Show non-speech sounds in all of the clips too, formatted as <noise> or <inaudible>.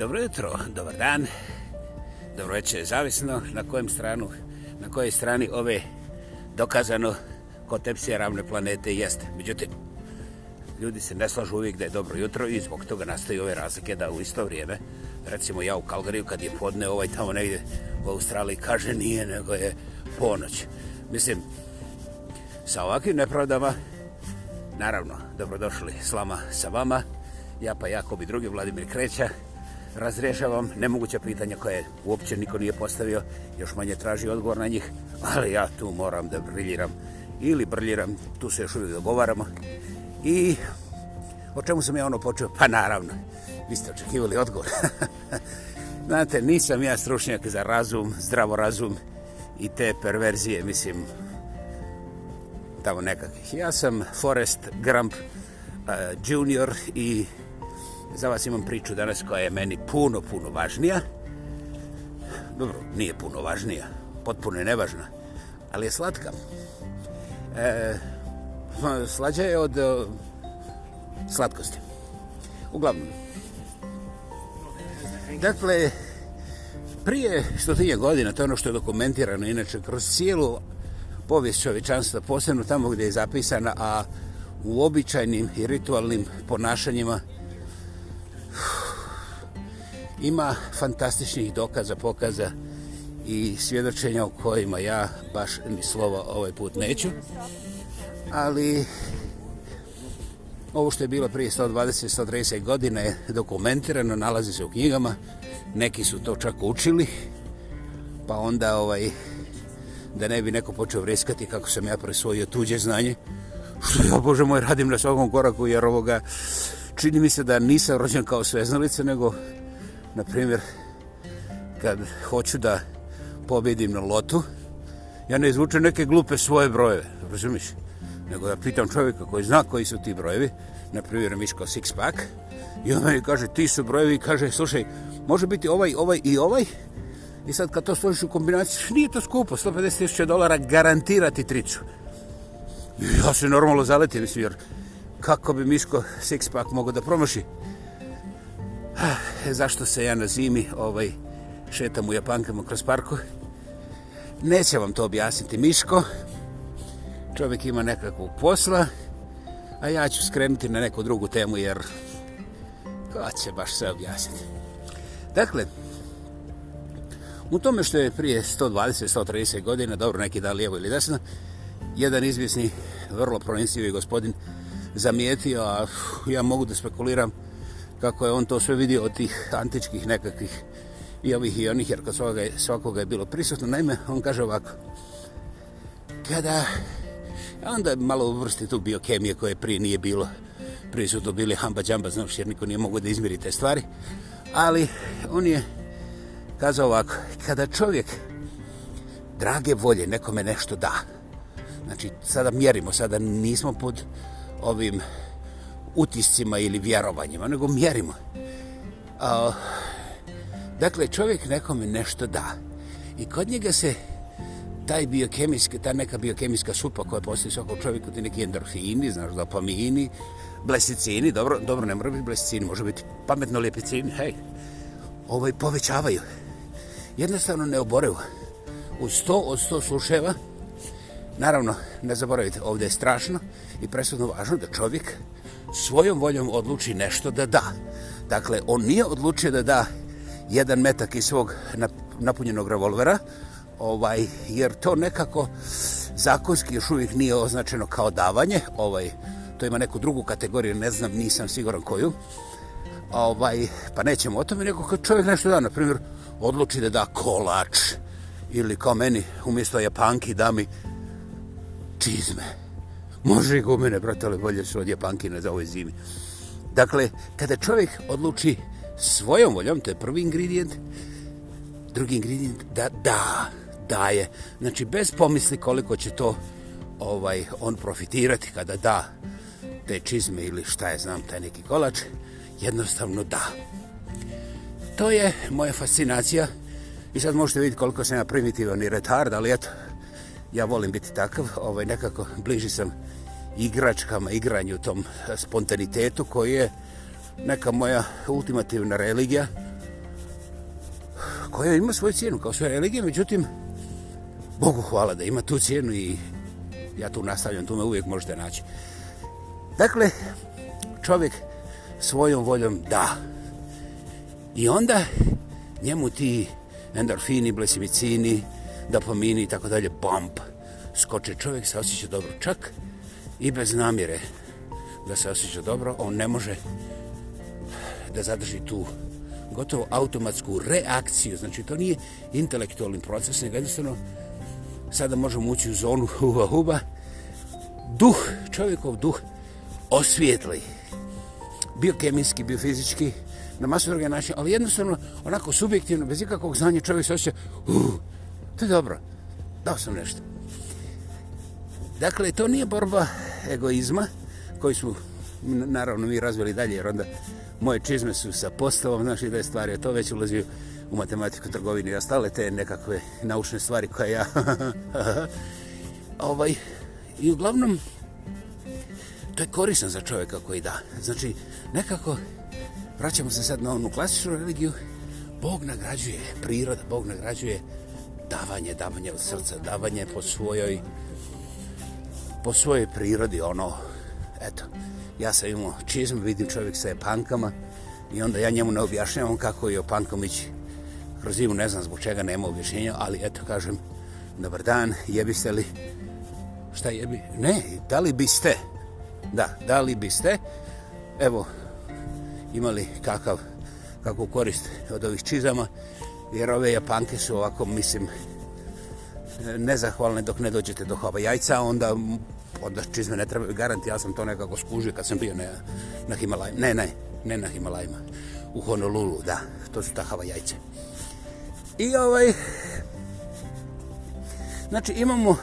Dobro jutro, dobar dan, dobro večer, zavisno na kojem stranu, na kojoj strani ove dokazano kotepsije ravne planete jeste. Međutim, ljudi se ne slažu uvijek da je dobro jutro i zbog toga nastaju ove razlike da u isto vrijeme, recimo ja u Kalgariju kad je podne ovaj tamo negdje u Australiji kaže nije nego je ponoć. Mislim, sa ovakvim nepravdama, naravno, dobrodošli slama sa vama, ja pa Jakob i drugi Vladimir Kreća, razrešavam nemoguća pitanja koje uopće niko nije postavio, još manje traži odgovor na njih, ali ja tu moram da briljiram ili briljiram, tu se još uvijek dogovaramo. I o čemu sam ja ono počeo? Pa naravno, vi ste očekivali odgovor. <laughs> Znate, nisam ja stručnjak za razum, zdravo razum i te perverzije, mislim, tamo nekakvih. Ja sam Forrest Grump uh, eh, junior i za vas imam priču danas koja je meni puno, puno važnija. Dobro, nije puno važnija, potpuno je nevažna, ali je slatka. E, slađa je od e, slatkosti. Uglavnom. Dakle, prije stotinje godina, to je ono što je dokumentirano inače kroz cijelu povijest čovječanstva, posebno tamo gdje je zapisana, a u običajnim i ritualnim ponašanjima Ima fantastičnih dokaza, pokaza i svjedočenja o kojima ja baš ni slova ovaj put neću. Ali ovo što je bilo prije 120-130 godine dokumentirano, nalazi se u knjigama. Neki su to čak učili. Pa onda ovaj da ne bi neko počeo vreskati kako sam ja presvojio tuđe znanje. Što ja, Bože moj, radim na svakom koraku jer ovoga... Uh, čini mi se da nisam rođen kao sveznalica, nego, na primjer, kad hoću da pobedim na lotu, ja ne izvučem neke glupe svoje brojeve, razumiš? Nego ja pitam čovjeka koji zna koji su ti brojevi, na primjer, miš kao six pack, i on meni kaže, ti su brojevi, kaže, slušaj, može biti ovaj, ovaj i ovaj, i sad kad to složiš u kombinaciju, nije to skupo, 150.000 dolara garantirati tricu. I ja se normalno zaletim, mislim, jer kako bi Miško Sixpack mogao da promoši. Ah, zašto se ja na zimi ovaj, šetam u Japankama kroz parku? Neće vam to objasniti Miško. Čovjek ima nekakvog posla, a ja ću skrenuti na neku drugu temu jer ko će baš sve objasniti. Dakle, u tome što je prije 120-130 godina, dobro neki da lijevo ili desno, jedan izvjesni, vrlo pronisljivi gospodin zamijetio, a ja mogu da spekuliram kako je on to sve vidio od tih antičkih nekakvih i ovih i onih, jer kod svakoga je, svakoga je bilo prisutno. Naime, on kaže ovako, kada, onda malo uvrsti tu biokemije koje prije nije bilo prisutno, bili hamba džamba, znaš, jer niko nije mogo da izmiri te stvari, ali on je kazao ovako, kada čovjek drage volje nekome nešto da, znači sada mjerimo, sada nismo pod ovim utiscima ili vjerovanjima, nego mjerimo. Dakle, čovjek nekome nešto da. I kod njega se taj biokemijski, ta neka biokemijska supa koja postoji svakog čovjeka, ti neki endorfini, znaš, dopamini, blesicini, dobro, dobro, ne mora biti blesicini, može biti pametno lijepicini, hej, ovaj, povećavaju. Jednostavno ne oborevo. U sto od sto slušajeva, Naravno, ne zaboravite, ovdje je strašno i presudno važno da čovjek svojom voljom odluči nešto da da. Dakle, on nije odlučio da da jedan metak iz svog napunjenog revolvera, ovaj, jer to nekako zakonski još uvijek nije označeno kao davanje. Ovaj, to ima neku drugu kategoriju, ne znam, nisam siguran koju. Ovaj, pa nećemo o tome, nego kad čovjek nešto da, na primjer, odluči da da kolač ili kao meni, umjesto japanki, da mi čizme. Može i gumene, brate, ali bolje su od japankina za ove zimi. Dakle, kada čovjek odluči svojom voljom, to je prvi ingredijent, drugi ingredijent, da, da, daje. Znači, bez pomisli koliko će to ovaj on profitirati kada da te čizme ili šta je znam, taj neki kolač, jednostavno da. To je moja fascinacija i sad možete vidjeti koliko sam ja primitivan i retard, ali eto, ja volim biti takav, <laughs> ovaj, nekako bliži sam igračkama, igranju, tom spontanitetu koji je neka moja ultimativna religija koja ima svoju cijenu kao svoja religija, međutim, Bogu hvala da ima tu cijenu i ja tu nastavljam, tu me uvijek možete naći. Dakle, čovjek svojom voljom da. I onda njemu ti endorfini, blesimicini, uh, dopamini i tako dalje, bump, skoče čovjek, se osjeća dobro čak i bez namire da se osjeća dobro, on ne može da zadrži tu gotovo automatsku reakciju, znači to nije intelektualni proces, nego jednostavno sada možemo ući u zonu <laughs> huba huba, duh, čovjekov duh osvijetli, biokemijski, biofizički, na masu druge načine, ali jednostavno, onako subjektivno, bez ikakvog znanja, čovjek se osjeća, uh, to je dobro, dao sam nešto. Dakle, to nije borba egoizma, koji su, naravno, mi razveli dalje, jer onda moje čizme su sa postavom, znaš, i da je stvari, to već ulazi u matematiku, trgovini i ostale te nekakve naučne stvari koje ja... <laughs> ovaj, I uglavnom, to je korisno za čovjeka koji da. Znači, nekako, vraćamo se sad na onu klasičnu religiju, Bog nagrađuje, priroda, Bog nagrađuje, davanje, davanje od srca, davanje po svojoj, po svojoj prirodi, ono, eto, ja sam imao čizm, vidim čovjek sa pankama i onda ja njemu ne objašnjavam kako je o Panković kroz zimu, ne znam zbog čega nema objašnjenja, ali eto, kažem, dobar dan, jebiste li, šta jebi, ne, da li biste, da, da li biste, evo, imali kakav, kakvu korist od ovih čizama, jer ove japanke su ovako, mislim, nezahvalne dok ne dođete do hova jajca, onda, onda čizme ne treba, garanti, ja sam to nekako skužio kad sam bio na, na Himalajima, ne, ne, ne na Himalajima, u Honolulu, da, to su ta hava jajce. I ovaj, znači imamo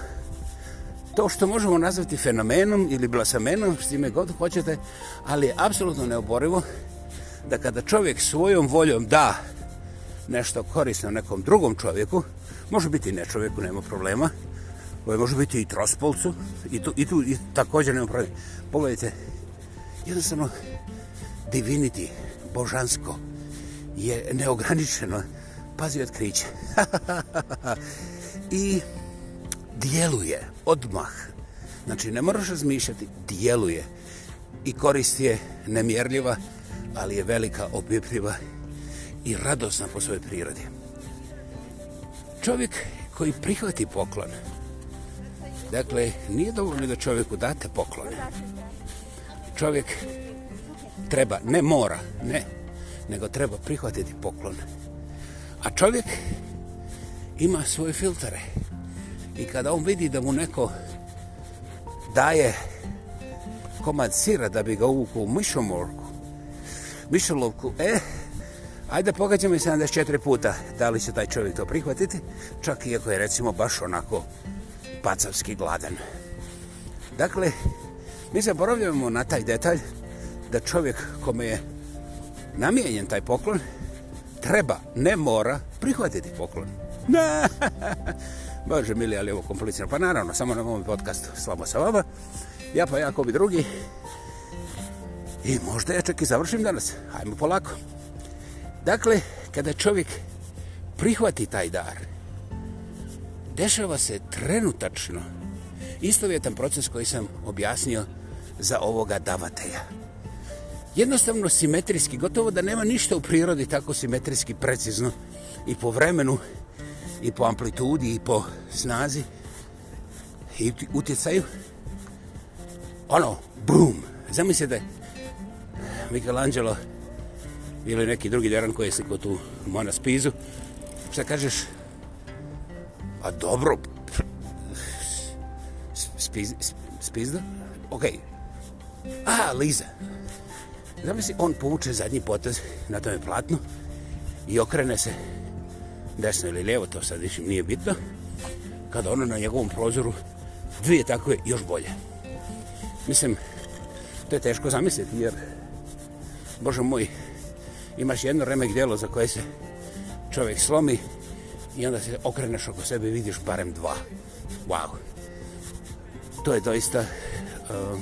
to što možemo nazvati fenomenom ili blasamenom, s time god hoćete, ali je apsolutno neoborivo da kada čovjek svojom voljom da nešto korisno nekom drugom čovjeku, može biti i ne čovjeku, nema problema, može biti i trospolcu, i tu, i tu i također nema problema. Pogledajte, jednostavno, divinity, božansko, je neograničeno, pazi otkriće. <laughs> I djeluje odmah. Znači, ne moraš razmišljati, djeluje. I korist je nemjerljiva, ali je velika, objepljiva i i radosna po svojoj prirodi. Čovjek koji prihvati poklon, dakle, nije dovoljno da čovjeku date poklon. Čovjek treba, ne mora, ne, nego treba prihvatiti poklon. A čovjek ima svoje filtere. I kada on vidi da mu neko daje komad sira da bi ga uvukao u mišomorku, mišolovku, e, eh, Ajde pogađamo i 74 puta da li će taj čovjek to prihvatiti, čak i ako je recimo baš onako pacavski gladan. Dakle, mi zaboravljamo na taj detalj da čovjek kome je namijenjen taj poklon treba, ne mora, prihvatiti poklon. <laughs> Na! Bože mili, ali ovo komplicirano. Pa naravno, samo na ovom podcastu slabo sa vama. Ja pa jako bi drugi. I možda ja čak i završim danas. Hajmo polako. Hajmo polako. Dakle, kada čovjek prihvati taj dar, dešava se trenutačno istovjetan proces koji sam objasnio za ovoga davateja. Jednostavno simetrijski, gotovo da nema ništa u prirodi tako simetrijski precizno i po vremenu, i po amplitudi, i po snazi, i utjecaju. Ono, bum! Zamislite, Michelangelo Michelangelo ili neki drugi deran koji je sliko tu mona spizu. Šta kažeš? Pa dobro. Spiz, spizda? Okej. Okay. A, Liza. Zamisli, on povuče zadnji potez na tome platno i okrene se desno ili lijevo, to sad više nije bitno. Kada ono na njegovom prozoru dvije takve još bolje. Mislim, to je teško zamisliti jer Bože moj, imaš jedno remek djelo za koje se čovjek slomi i onda se okreneš oko sebe i vidiš barem dva. Wow. To je doista uh,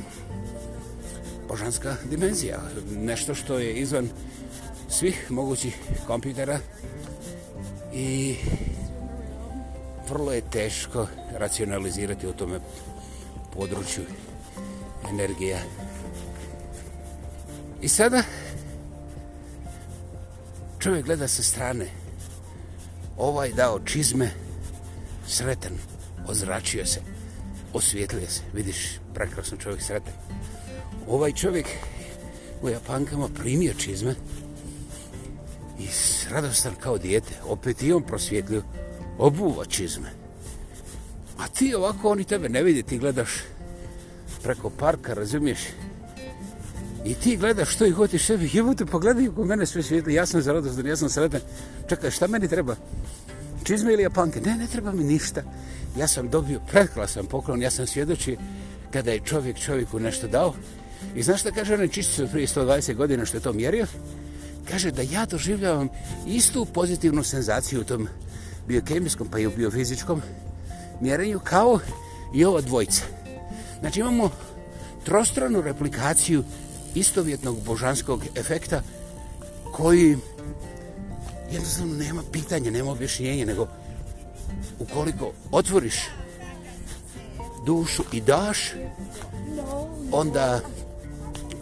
božanska dimenzija. Nešto što je izvan svih mogućih kompjutera i vrlo je teško racionalizirati u tome području energija. I sada čovjek gleda sa strane. Ovaj dao čizme, sretan, ozračio se, osvijetlio se. Vidiš, prekrasno čovjek sretan. Ovaj čovjek u Japankama primio čizme i radostan kao dijete. Opet i on prosvijetlio, obuva čizme. A ti ovako, oni tebe ne vidi, ti gledaš preko parka, razumiješ? Razumiješ? I ti gledaš što i god ti sebi, jebute, pa gledaj kod mene sve svijetli, ja sam zaradostan, ja sam sretan. Čekaj, šta meni treba? Čizme ili japanke? Ne, ne treba mi ništa. Ja sam dobio preklasan poklon, ja sam svjedoči kada je čovjek čovjeku nešto dao. I znaš šta kaže onaj čistic od prije 120 godina što je to mjerio? Kaže da ja doživljavam istu pozitivnu senzaciju u tom biokemijskom pa i u biofizičkom mjerenju kao i ova dvojica. Znači imamo trostranu replikaciju istovjetnog božanskog efekta koji jednostavno nema pitanja, nema objašnjenja, nego ukoliko otvoriš dušu i daš, onda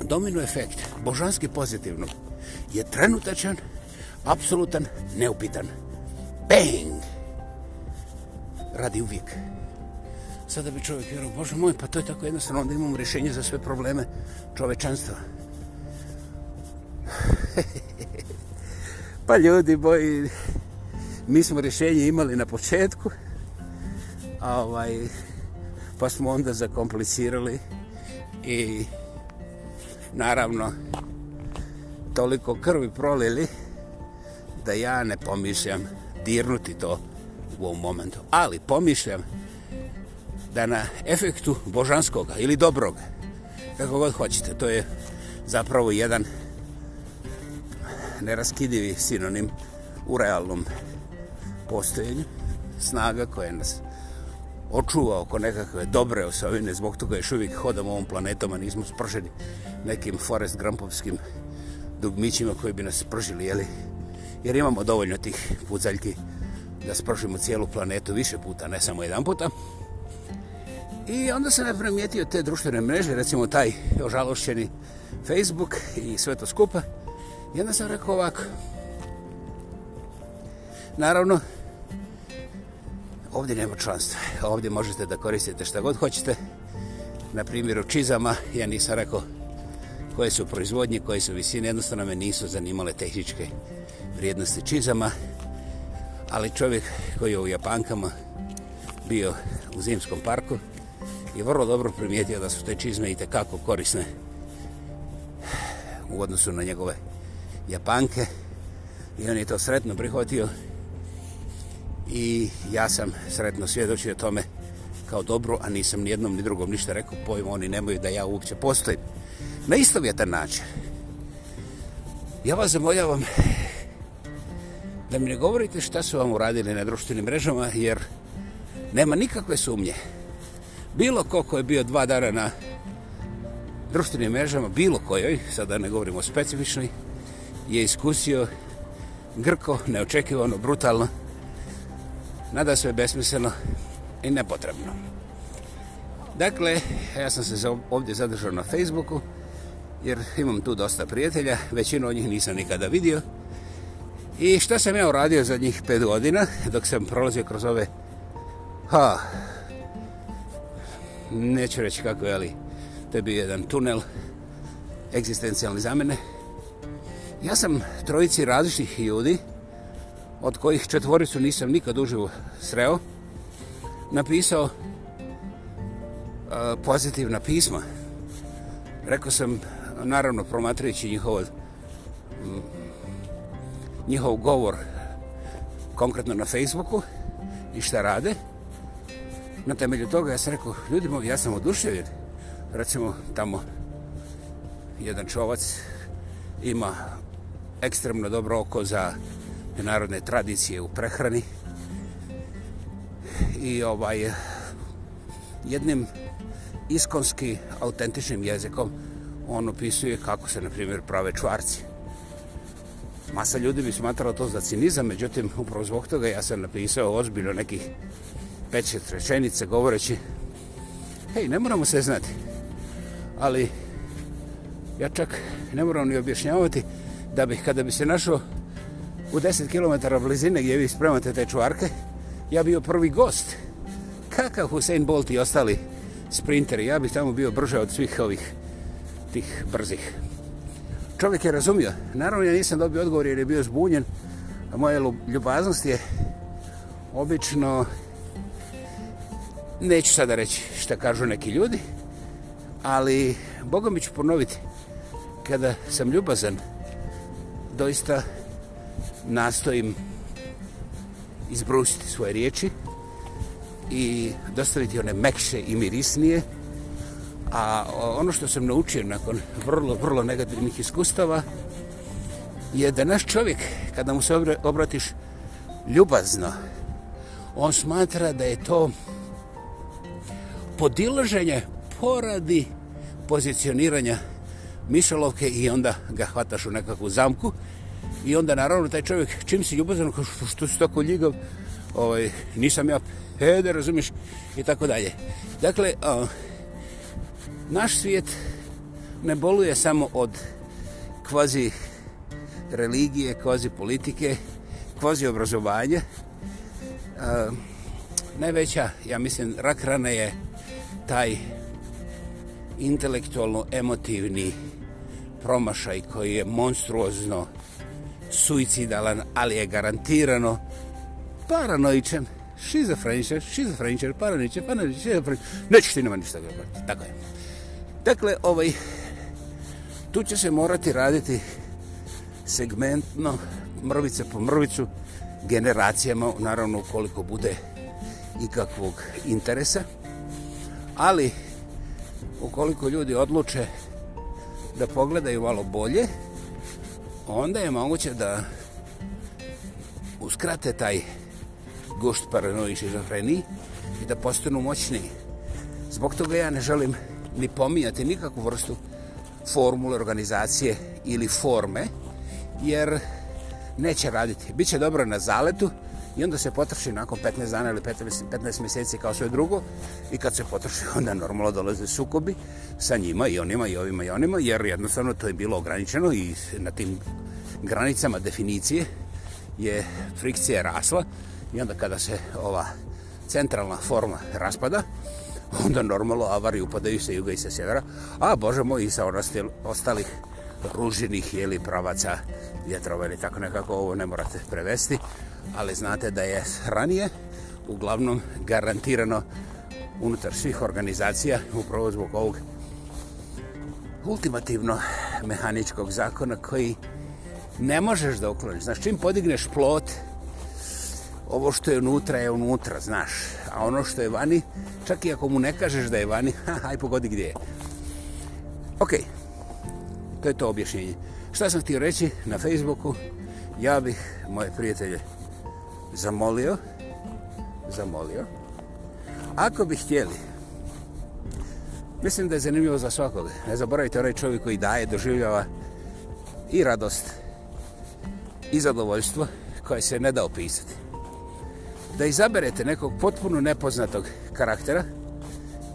domino efekt božanski pozitivnog je trenutačan, apsolutan, neupitan. Bang! Radi uvijek. Radi uvijek sada bi čovjek vjerao, Bože moj, pa to je tako jednostavno, onda imamo rješenje za sve probleme čovečanstva. <laughs> pa ljudi, boji, mi smo rješenje imali na početku, a ovaj, pa smo onda zakomplicirali i naravno toliko krvi prolili da ja ne pomišljam dirnuti to u ovom momentu. Ali pomišljam da na efektu božanskog ili dobrog, kako god hoćete, to je zapravo jedan neraskidivi sinonim u realnom postojenju, snaga koja nas očuva oko nekakve dobre osobine, zbog toga još uvijek hodamo ovom planetom, a nismo sprženi nekim Forrest Grumpovskim dugmićima koji bi nas spržili, jeli? jer imamo dovoljno tih pucaljki da spržimo cijelu planetu više puta, ne samo jedan puta. I onda sam ja primijetio te društvene mreže, recimo taj ožalošćeni Facebook i sve to skupa. I onda sam rekao ovako. Naravno, ovdje nema članstva. Ovdje možete da koristite šta god hoćete. Na primjeru čizama, ja nisam rekao koje su proizvodnje, koje su visine. Jednostavno me nisu zanimale tehničke vrijednosti čizama. Ali čovjek koji je u Japankama bio u Zimskom parku, i vrlo dobro primijetio da su te čizme i tekako korisne u odnosu na njegove japanke i on je to sretno prihvatio i ja sam sretno svjedočio tome kao dobro, a nisam ni jednom ni drugom ništa rekao, pojmo oni nemaju da ja uopće postojim. Na istovjetan način. Ja vas zamoljavam da mi ne govorite šta su vam uradili na društvenim mrežama, jer nema nikakve sumnje bilo ko ko je bio dva dana na društvenim mrežama, bilo kojoj, sada ne govorimo o specifičnoj, je iskusio grko, neočekivano, brutalno, nada sve besmisleno i nepotrebno. Dakle, ja sam se ovdje zadržao na Facebooku, jer imam tu dosta prijatelja, većinu od njih nisam nikada vidio. I šta sam ja uradio zadnjih pet godina, dok sam prolazio kroz ove ha, neću reći kako je, ali to je bio jedan tunel egzistencijalni za mene. Ja sam trojici različitih ljudi, od kojih četvoricu nisam nikad uživo sreo, napisao e, pozitivna pisma. Rekao sam, naravno promatrajući njihovo, njihov govor konkretno na Facebooku i šta rade, na temelju toga ja sam rekao, ljudi moji, ja sam oduševljen. Recimo, tamo jedan čovac ima ekstremno dobro oko za narodne tradicije u prehrani. I ovaj, jednim iskonski autentičnim jezikom on opisuje kako se, na primjer, prave čvarci. Masa ljudi bi smatrala to za cinizam, međutim, upravo zbog toga ja sam napisao ozbiljno nekih pet rečenica govoreći hej, ne moramo se znati, ali ja čak ne moram ni objašnjavati da bih, kada bi se našao u 10 km blizine gdje vi spremate te čuvarke, ja bio prvi gost. Kakav Hussein Bolt i ostali sprinteri, ja bih tamo bio brže od svih ovih tih brzih. Čovjek je razumio. Naravno, ja nisam dobio odgovor jer je bio zbunjen. Moja ljubaznost je obično neću sada reći šta kažu neki ljudi, ali Boga mi ću ponoviti, kada sam ljubazan, doista nastojim izbrusiti svoje riječi i dostaviti one mekše i mirisnije, a ono što sam naučio nakon vrlo, vrlo negativnih iskustava je da naš čovjek, kada mu se obratiš ljubazno, on smatra da je to podilaženje poradi pozicioniranja miselovke i onda ga hvataš u nekakvu zamku i onda naravno taj čovjek čim si ljubazan kao što si tako ljigav ovaj, nisam ja pede razumiš i tako dalje dakle a, naš svijet ne boluje samo od kvazi religije, kvazi politike kvazi obrazovanja a, najveća ja mislim rak rana je taj intelektualno-emotivni promašaj koji je monstruozno suicidalan, ali je garantirano paranoičan, šizofreničan, šizofreničan, paraničan, paraničan, šizofreničan, nećeš ti nema ništa gledati, tako je. Dakle, ovaj, tu će se morati raditi segmentno, mrvice po mrvicu, generacijama, naravno ukoliko bude ikakvog interesa ali ukoliko ljudi odluče da pogledaju malo bolje, onda je moguće da uskrate taj gušt paranoji šizofreniji i da postanu moćniji. Zbog toga ja ne želim ni pominjati nikakvu vrstu formule organizacije ili forme, jer neće raditi. Biće dobro na zaletu, i onda se potrši nakon 15 dana ili 15, 15 mjeseci kao sve drugo i kad se potrši onda normalno dolaze sukobi sa njima i onima i ovima i onima jer jednostavno to je bilo ograničeno i na tim granicama definicije je frikcija rasla i onda kada se ova centralna forma raspada onda normalno avari upadaju sa juga i sa sjevera a bože moj i sa onostil, ostalih ružinih ili pravaca vjetrova ili tako nekako ovo ne morate prevesti ali znate da je ranije uglavnom garantirano unutar svih organizacija upravo zbog ovog ultimativno mehaničkog zakona koji ne možeš da ukloniš. Znaš, čim podigneš plot, ovo što je unutra je unutra, znaš. A ono što je vani, čak i ako mu ne kažeš da je vani, <laughs> haj pogodi gdje je. Ok, to je to objašnjenje. Šta sam htio reći na Facebooku? Ja bih, moje prijatelje, zamolio, zamolio, ako bi htjeli, mislim da je zanimljivo za svakog, ne zaboravite onaj čovjek koji daje, doživljava i radost i zadovoljstvo koje se ne da opisati. Da izaberete nekog potpuno nepoznatog karaktera,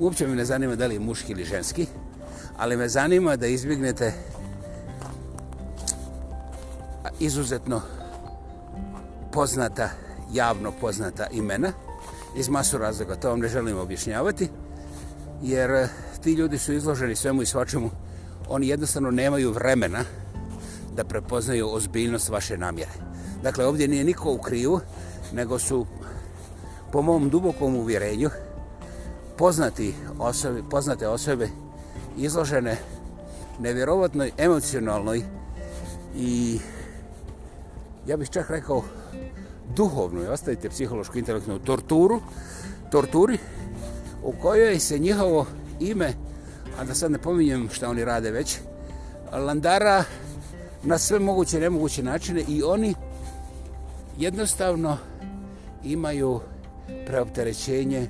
uopće mi ne zanima da li je muški ili ženski, ali me zanima da izbignete izuzetno poznata karaktera javno poznata imena. Iz masu razloga to vam ne želim objašnjavati, jer eh, ti ljudi su izloženi svemu i svačemu. Oni jednostavno nemaju vremena da prepoznaju ozbiljnost vaše namjere. Dakle, ovdje nije niko u krivu, nego su, po mom dubokom uvjerenju, poznati osobe, poznate osobe izložene nevjerovatnoj, emocionalnoj i, ja bih čak rekao, duhovnu i ostavite psihološku intelektnu torturu, torturi u kojoj se njihovo ime, a da sad ne pominjem šta oni rade već, landara na sve moguće i nemoguće načine i oni jednostavno imaju preopterećenje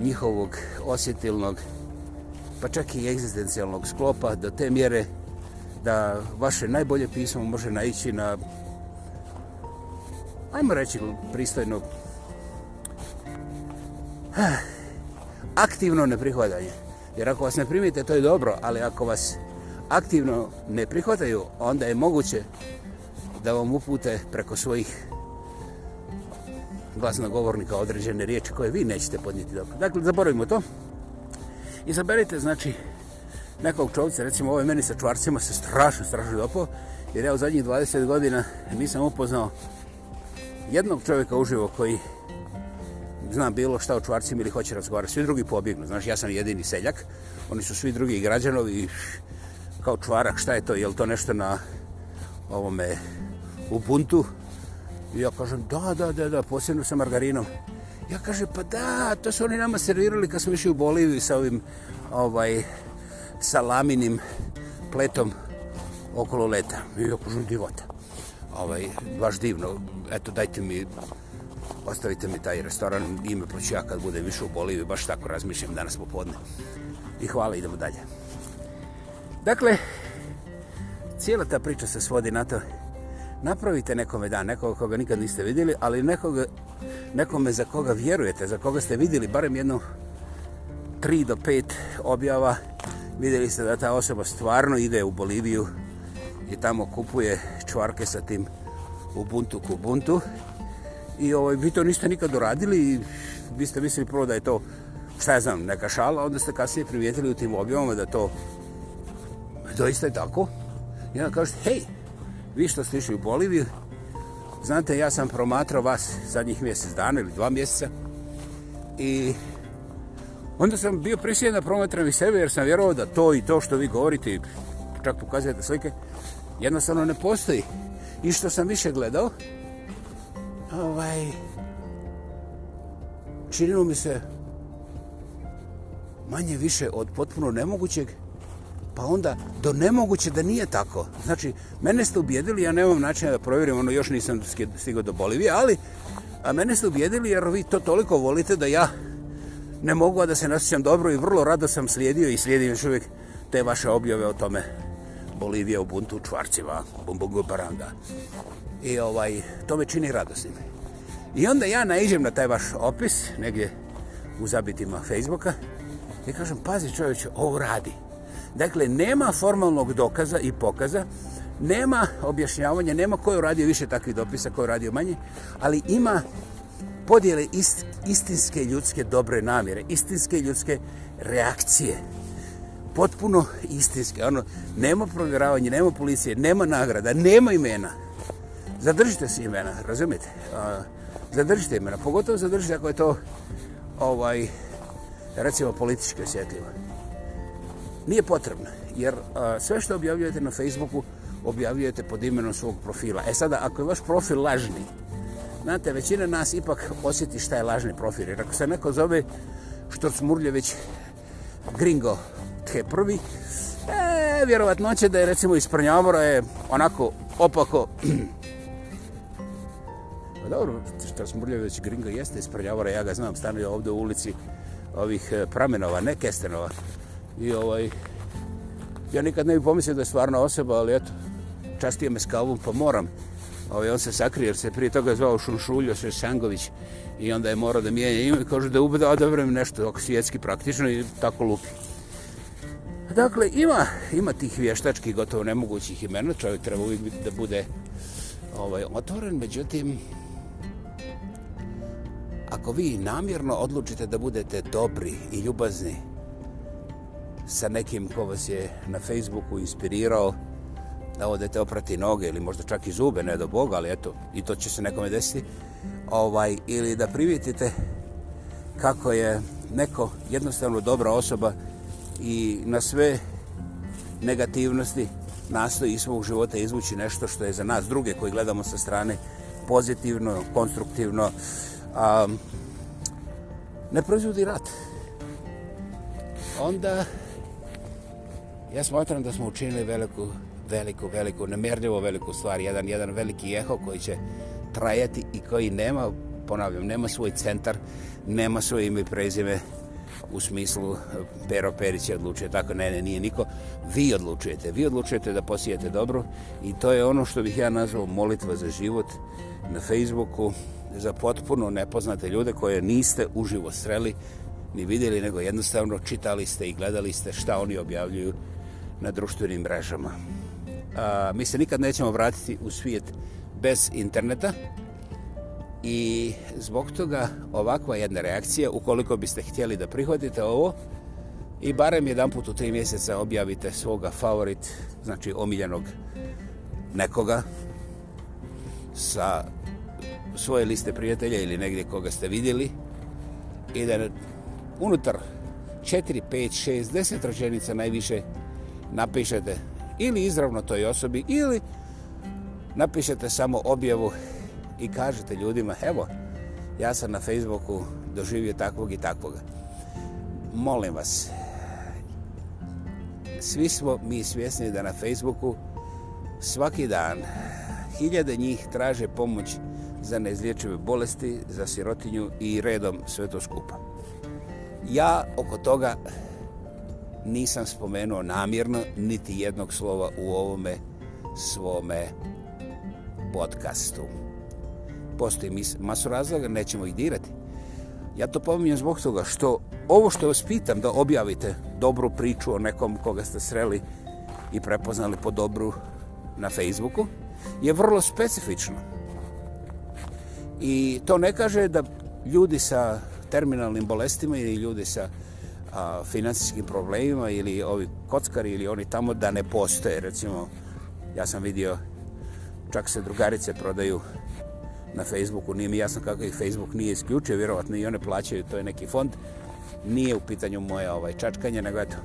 njihovog osjetilnog, pa čak i egzistencijalnog sklopa do te mjere da vaše najbolje pismo može naići na ajmo reći pristojnog ah, aktivno neprihvatanje. Jer ako vas ne primite, to je dobro, ali ako vas aktivno ne prihvataju, onda je moguće da vam upute preko svojih glasnogovornika određene riječi koje vi nećete podnijeti dobro. Dakle, zaboravimo to. Izaberite, znači, nekog čovca, recimo ovaj meni sa čvarcima se strašno, strašno dopao, jer ja u zadnjih 20 godina nisam upoznao jednog čovjeka uživo koji zna bilo šta o čvarcima ili hoće razgovarati, svi drugi pobjegnu. Znaš, ja sam jedini seljak, oni su svi drugi građanovi, kao čvarak, šta je to, je li to nešto na ovome Ubuntu? I ja kažem, da, da, da, da, posljedno sa margarinom. Ja kažem, pa da, to su oni nama servirali kad smo išli u Boliviju sa ovim ovaj, salaminim pletom okolo leta. I ja kažem, divota ovaj, baš divno. Eto, dajte mi, ostavite mi taj restoran, ime proću pa ja kad budem više u Boliviji, baš tako razmišljam danas popodne. I hvala, idemo dalje. Dakle, cijela ta priča se svodi na to, napravite nekome dan, nekoga koga nikad niste vidjeli, ali nekoga, nekome za koga vjerujete, za koga ste vidjeli barem jednu 3 do 5 objava, vidjeli ste da ta osoba stvarno ide u Boliviju, i tamo kupuje čvarke sa tim Ubuntu Kubuntu. I ovaj, vi to niste nikad uradili i vi ste mislili prvo da je to, šta ja znam, neka šala, onda ste kasnije primijetili u tim objavama da to doista je tako. I onda kažete, hej, vi što ste išli u Boliviju, znate, ja sam promatrao vas zadnjih mjesec dana ili dva mjeseca i onda sam bio prisjedan da promatram i sebe jer sam vjerovao da to i to što vi govorite i čak pokazujete slike, jednostavno ne postoji. I što sam više gledao, ovaj, činilo mi se manje više od potpuno nemogućeg, pa onda do nemoguće da nije tako. Znači, mene ste ubijedili, ja nemam načina da provjerim, ono još nisam stigao do Bolivije, ali a mene ste ubijedili jer vi to toliko volite da ja ne mogu da se nasjećam dobro i vrlo rado sam slijedio i slijedim još uvijek te vaše objave o tome Bolivija u buntu u čvarcima, bumbungu paranda. I ovaj, to me čini radosnim. I onda ja naiđem na taj vaš opis, negdje u zabitima Facebooka, i kažem, pazi čovječ, ovo radi. Dakle, nema formalnog dokaza i pokaza, nema objašnjavanja, nema ko je uradio više takvih dopisa, ko je uradio manje, ali ima podjele ist, istinske ljudske dobre namjere, istinske ljudske reakcije potpuno istinske. Ono, nema provjeravanja, nema policije, nema nagrada, nema imena. Zadržite se imena, razumijete? Zadržite imena, pogotovo zadržite ako je to ovaj, recimo politički osjetljivo. Nije potrebno, jer a, sve što objavljujete na Facebooku, objavljujete pod imenom svog profila. E sada, ako je vaš profil lažni, znate, većina nas ipak osjeti šta je lažni profil. Jer ako se neko zove Štorc Murljević, Gringo, fethe prvi, e, vjerovatno će da je recimo iz Prnjavora je onako opako... <clears throat> Pa dobro, što smo brljali već Gringa jeste iz Prnjavora, ja ga znam, stanu je ovdje u ulici ovih e, pramenova, ne kestenova. I ovaj, ja nikad ne bih pomislio da je stvarna osoba, ali eto, častio me s kavom, pa moram. Ovaj, on se sakrije, jer se prije toga zvao Šunšuljo, se Sangović, i onda je morao da mijenja ime i kaže da ubeda, a dobro nešto, ako svjetski praktično i tako lupi dakle, ima, ima tih vještačkih gotovo nemogućih imena, čovjek treba uvijek biti da bude ovaj, otvoren, međutim, ako vi namjerno odlučite da budete dobri i ljubazni sa nekim ko vas je na Facebooku inspirirao, da odete oprati noge ili možda čak i zube, ne do Boga, ali eto, i to će se nekome desiti, ovaj, ili da primijetite kako je neko jednostavno dobra osoba i na sve negativnosti nastoji iz svog života izvući nešto što je za nas druge koji gledamo sa strane pozitivno, konstruktivno. A, ne proizvodi rat. Onda ja smatram da smo učinili veliku, veliku, veliku, nemerljivo veliku stvar. Jedan, jedan veliki jeho koji će trajati i koji nema, ponavljam, nema svoj centar, nema svoje ime i prezime, u smislu eh, Pero Perić je odlučio, tako ne, ne, nije niko. Vi odlučujete, vi odlučujete da posijete dobro i to je ono što bih ja nazvao molitva za život na Facebooku za potpuno nepoznate ljude koje niste uživo sreli ni vidjeli, nego jednostavno čitali ste i gledali ste šta oni objavljuju na društvenim mrežama. A, mi se nikad nećemo vratiti u svijet bez interneta, I zbog toga ovakva jedna reakcija, ukoliko biste htjeli da prihvatite ovo i barem jedan put u tri mjeseca objavite svoga favorit, znači omiljenog nekoga sa svoje liste prijatelja ili negdje koga ste vidjeli i da unutar 4, 5, 6, 10 rečenica najviše napišete ili izravno toj osobi ili napišete samo objavu i kažete ljudima, evo, ja sam na Facebooku doživio takvog i takvog. Molim vas, svi smo mi svjesni da na Facebooku svaki dan hiljade njih traže pomoć za neizlječive bolesti, za sirotinju i redom sve to skupa. Ja oko toga nisam spomenuo namjerno niti jednog slova u ovome svome podcastu postoji mis, masu razloga, nećemo ih dirati. Ja to pominjam zbog toga što ovo što vas pitam da objavite dobru priču o nekom koga ste sreli i prepoznali po dobru na Facebooku je vrlo specifično. I to ne kaže da ljudi sa terminalnim bolestima ili ljudi sa a, financijskim problemima ili ovi kockari ili oni tamo da ne postoje. Recimo, ja sam vidio čak se drugarice prodaju na Facebooku, nije mi jasno kako ih Facebook nije isključio, vjerovatno i one plaćaju, to je neki fond, nije u pitanju moje ovaj, čačkanje, nego eto,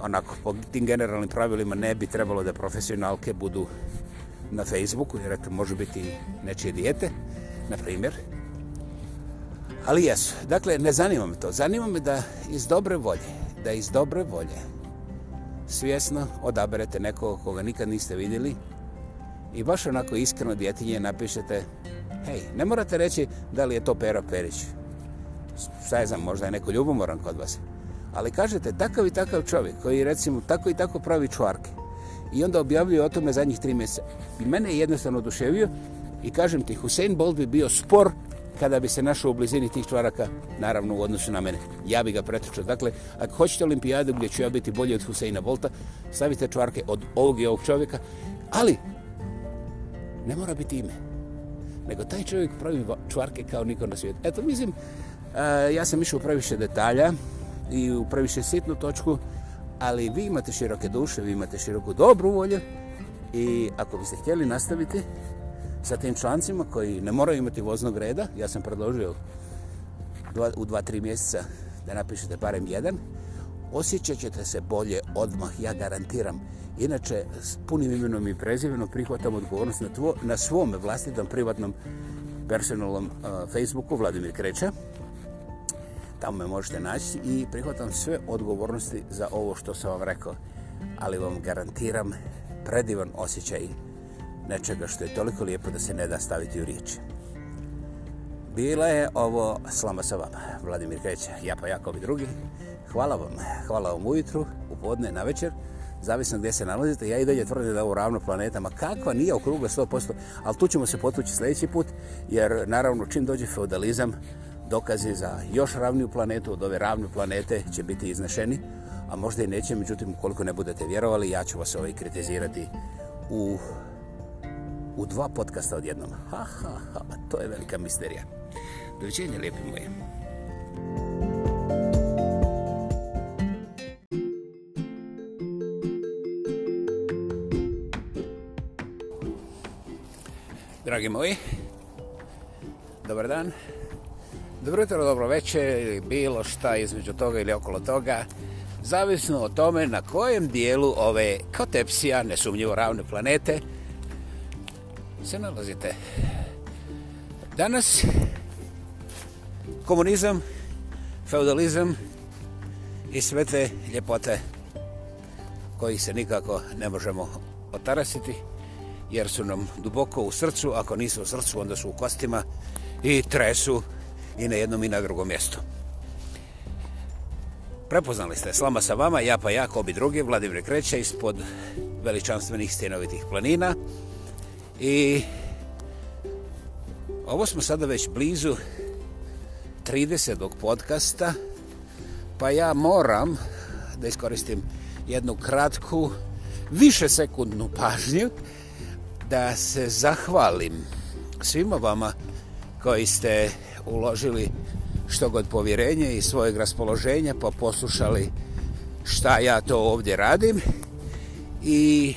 onako, po tim generalnim pravilima ne bi trebalo da profesionalke budu na Facebooku, jer eto, može biti nečije dijete, na primjer. Ali jesu, dakle, ne zanima me to, zanima me da iz dobre volje, da iz dobre volje svjesno odaberete nekoga koga nikad niste vidjeli, i baš onako iskreno djetinje napišete hej, ne morate reći da li je to Pero Perić. Šta je znam, možda je neko ljubomoran kod vas. Ali kažete, takav i takav čovjek koji recimo tako i tako pravi čvarke i onda objavljuje o tome zadnjih tri mjeseca. I mene je jednostavno oduševio i kažem ti, Hussein Bolt bi bio spor kada bi se našao u blizini tih čvaraka, naravno u odnosu na mene. Ja bi ga pretočao. Dakle, ako hoćete olimpijadu gdje ću ja biti bolji od Huseina Bolta, stavite čvarke od ovog i ovog čovjeka. Ali, ne mora biti ime. Nego taj čovjek pravi čvarke kao niko na svijetu. Eto, mislim, e, ja sam išao u previše detalja i u previše sitnu točku, ali vi imate široke duše, vi imate široku dobru volju i ako biste htjeli nastaviti sa tim člancima koji ne moraju imati voznog reda, ja sam predložio dva, u dva, tri mjeseca da napišete barem jedan, osjećat ćete se bolje odmah, ja garantiram. Inače, s punim imenom i prezivenom prihvatam odgovornost na, tvo, na svom vlastitom privatnom personalnom uh, Facebooku Vladimir Kreća. Tamo me možete naći i prihvatam sve odgovornosti za ovo što sam vam rekao. Ali vam garantiram predivan osjećaj nečega što je toliko lijepo da se ne da staviti u riječi. Bila je ovo slama sa vama, Vladimir Kreća, ja pa jako drugi. Hvala vam, hvala vam ujutru, u podne, na večer zavisno gdje se nalazite. Ja i dalje tvrdim da je ovo ravno planetama. Kakva nije okrugla 100%, ali tu ćemo se potući sljedeći put, jer naravno čim dođe feudalizam, dokazi za još ravniju planetu od ove ravne planete će biti iznešeni, a možda i neće, međutim, koliko ne budete vjerovali, ja ću vas ovaj kritizirati u, u dva podcasta odjednom. Ha, ha, ha, pa to je velika misterija. Doviđenje, lijepi moji. dragi moji. Dobar dan. Dobro jutro, dobro veče ili bilo šta između toga ili okolo toga. Zavisno o tome na kojem dijelu ove kotepsija, nesumnjivo ravne planete, se nalazite. Danas komunizam, feudalizam i sve te ljepote kojih se nikako ne možemo otarasiti – jer su nam duboko u srcu, ako nisu u srcu, onda su u kostima i tresu i na jednom i na drugom mjestu. Prepoznali ste Slama sa vama, ja pa ja, kobi drugi, Vladimir Kreća ispod veličanstvenih stjenovitih planina. I ovo smo sada već blizu 30. podcasta, pa ja moram da iskoristim jednu kratku, više sekundnu pažnju, da se zahvalim svima vama koji ste uložili što god povjerenje i svojeg raspoloženja pa poslušali šta ja to ovdje radim i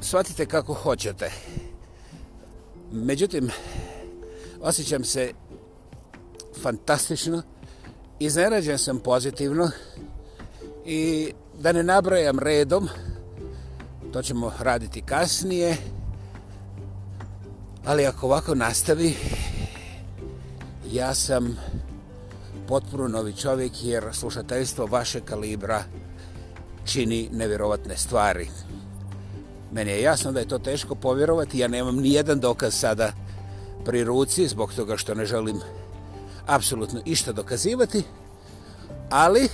shvatite kako hoćete međutim osjećam se fantastično iznenađen sam pozitivno i da ne nabrajam redom to ćemo raditi kasnije. Ali ako ovako nastavi, ja sam potpuno novi čovjek jer slušateljstvo vaše kalibra čini nevjerovatne stvari. Meni je jasno da je to teško povjerovati, ja nemam ni jedan dokaz sada pri ruci zbog toga što ne želim apsolutno išta dokazivati, ali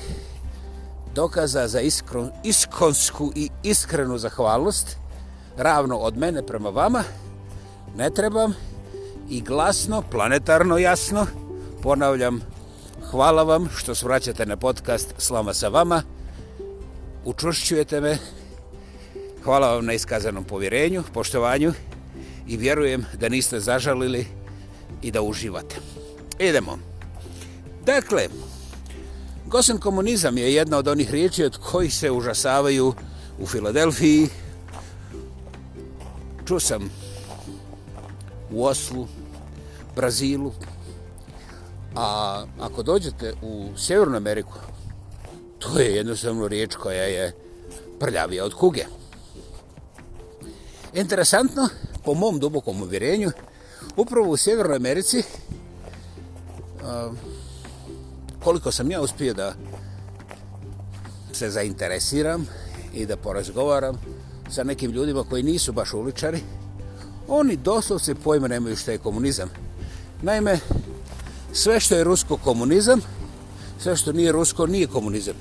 dokaza za iskru, iskonsku i iskrenu zahvalnost, ravno od mene prema vama, ne trebam i glasno, planetarno jasno, ponavljam, hvala vam što svraćate na podcast Slama sa vama, učušćujete me, hvala vam na iskazanom povjerenju, poštovanju i vjerujem da niste zažalili i da uživate. Idemo. Dakle, Gosen komunizam je jedna od onih riječi od kojih se užasavaju u Filadelfiji. Čuo sam u Oslu, Brazilu. A ako dođete u Sjevernu Ameriku, to je jednostavno riječ koja je prljavija od kuge. Interesantno, po mom dubokom uvjerenju, upravo u Sjevernoj Americi uh, koliko sam ja uspio da se zainteresiram i da porazgovaram sa nekim ljudima koji nisu baš uličari, oni doslov se pojma nemaju što je komunizam. Naime, sve što je rusko komunizam, sve što nije rusko nije komunizam.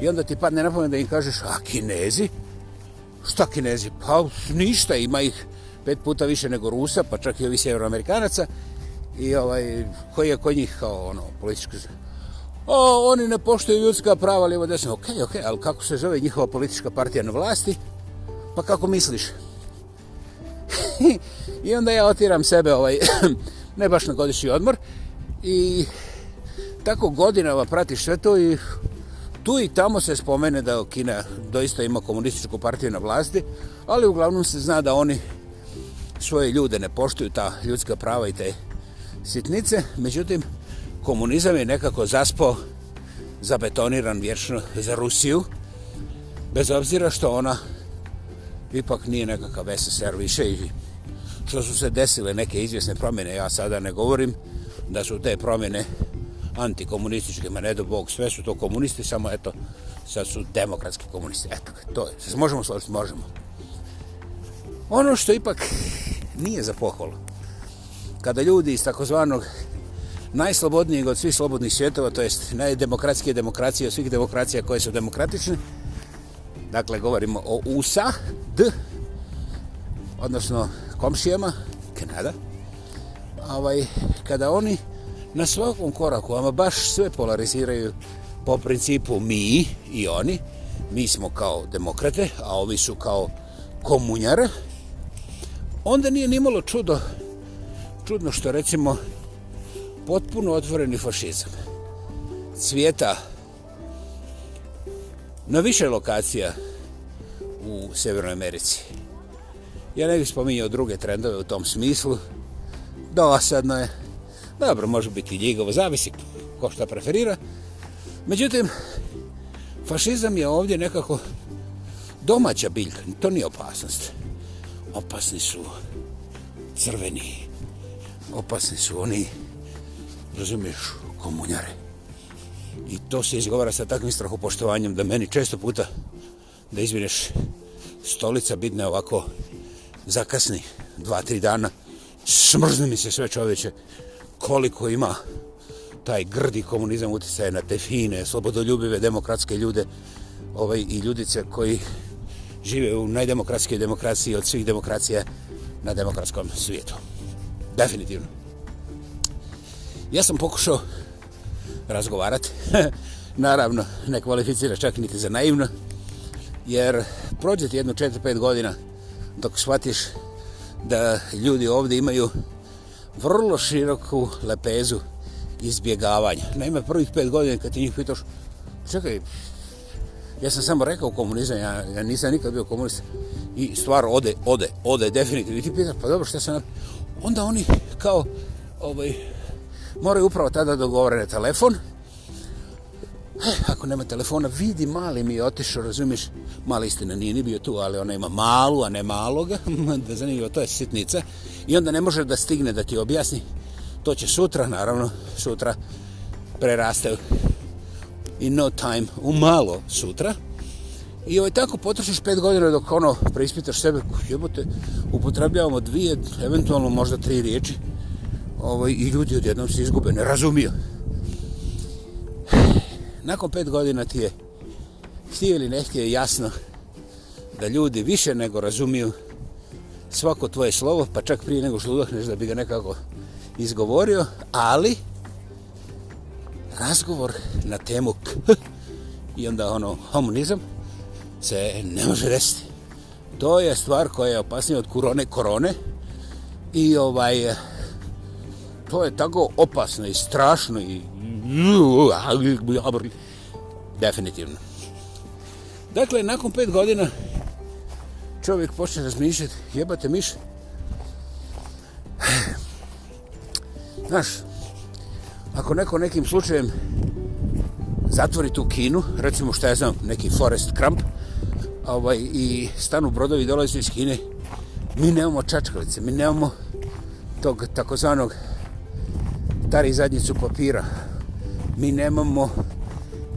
I onda ti padne napomen da im kažeš, a kinezi? Šta kinezi? Pa ništa, ima ih pet puta više nego Rusa, pa čak i ovi sjeveroamerikanaca. I ovaj, koji je kod njih kao ono, politički znači? O, oni ne poštuju ljudska prava, lijevo desno. Ok, ok, ali kako se zove njihova politička partija na vlasti? Pa kako misliš? <laughs> I onda ja otiram sebe ovaj, <clears throat> ne baš na godišnji odmor. I tako godinama pratiš sve to i tu i tamo se spomene da Kina doista ima komunističku partiju na vlasti, ali uglavnom se zna da oni svoje ljude ne poštuju ta ljudska prava i te sitnice. Međutim, komunizam je nekako zaspo zabetoniran vječno za Rusiju, bez obzira što ona ipak nije nekakav SSR više i što su se desile neke izvjesne promjene, ja sada ne govorim da su te promjene antikomunističke, ma ne do Bog, sve su to komunisti, samo eto, sad su demokratski komunisti, eto, to je, sad možemo složiti, možemo. Ono što ipak nije za pohvalu, kada ljudi iz takozvanog najslobodnijeg od svih slobodnih svjetova, to jest najdemokratskije demokracije od svih demokracija koje su demokratične. Dakle, govorimo o USA, D, odnosno komšijama, Kanada. Ovaj, kada oni na svakom koraku vam baš sve polariziraju po principu mi i oni, mi smo kao demokrate, a ovi su kao komunjara, onda nije nimalo čudo, čudno što recimo potpuno otvoreni fašizam. Cvijeta na više lokacija u Severnoj Americi. Ja ne bih spominjao druge trendove u tom smislu. Dosadno je. Dobro, može biti ljigovo, zavisi ko šta preferira. Međutim, fašizam je ovdje nekako domaća biljka. To nije opasnost. Opasni su crveni. Opasni su oni Razumiješ, komunjare. I to se izgovara sa takvim strahopoštovanjem da meni često puta da izvineš stolica bidne ovako zakasni dva, tri dana. Smrzne mi se sve čoveče koliko ima taj grdi komunizam utjecaje na te fine, slobodoljubive, demokratske ljude ovaj, i ljudice koji žive u najdemokratskoj demokraciji od svih demokracija na demokratskom svijetu. Definitivno. Ja sam pokušao razgovarati. <laughs> Naravno, ne kvalificira čak niti za naivno. Jer prođe ti jedno 4-5 godina dok shvatiš da ljudi ovdje imaju vrlo široku lepezu izbjegavanja. Naime, prvih 5 godina kad ti njih pitaš čekaj, ja sam samo rekao komunizam, ja, ja nisam nikad bio komunist i stvar ode, ode, ode definitivno. I ti pitaš, pa dobro, što sam... Onda oni kao ovaj, moraju upravo tada dogovore na telefon. Eh, ako nema telefona, vidi, mali mi je otišao, razumiješ? Mala istina nije ni bio tu, ali ona ima malu, a ne maloga. <laughs> da zanimljivo, to je sitnica. I onda ne može da stigne da ti objasni. To će sutra, naravno, sutra preraste in no time, u malo sutra. I ovaj, tako potrošiš pet godina dok ono preispitaš sebe, jebote, upotrebljavamo dvije, eventualno možda tri riječi, ovaj, i ljudi odjednom se izgube, ne razumiju. Nakon pet godina ti je htio ili nehtio je jasno da ljudi više nego razumiju svako tvoje slovo, pa čak prije nego što udahneš da bi ga nekako izgovorio, ali razgovor na temu k i onda ono homunizam se ne može resiti. To je stvar koja je opasnija od korone, korone i ovaj, to je tako opasno i strašno i definitivno. Dakle, nakon pet godina čovjek počne razmišljati, jebate miš. Znaš, ako neko nekim slučajem zatvori tu kinu, recimo što ja znam, neki Forest Crump, ovaj, i stanu brodovi dolazi iz Kine, mi nemamo čačkovice, mi nemamo tog takozvanog stari zadnjicu papira. Mi nemamo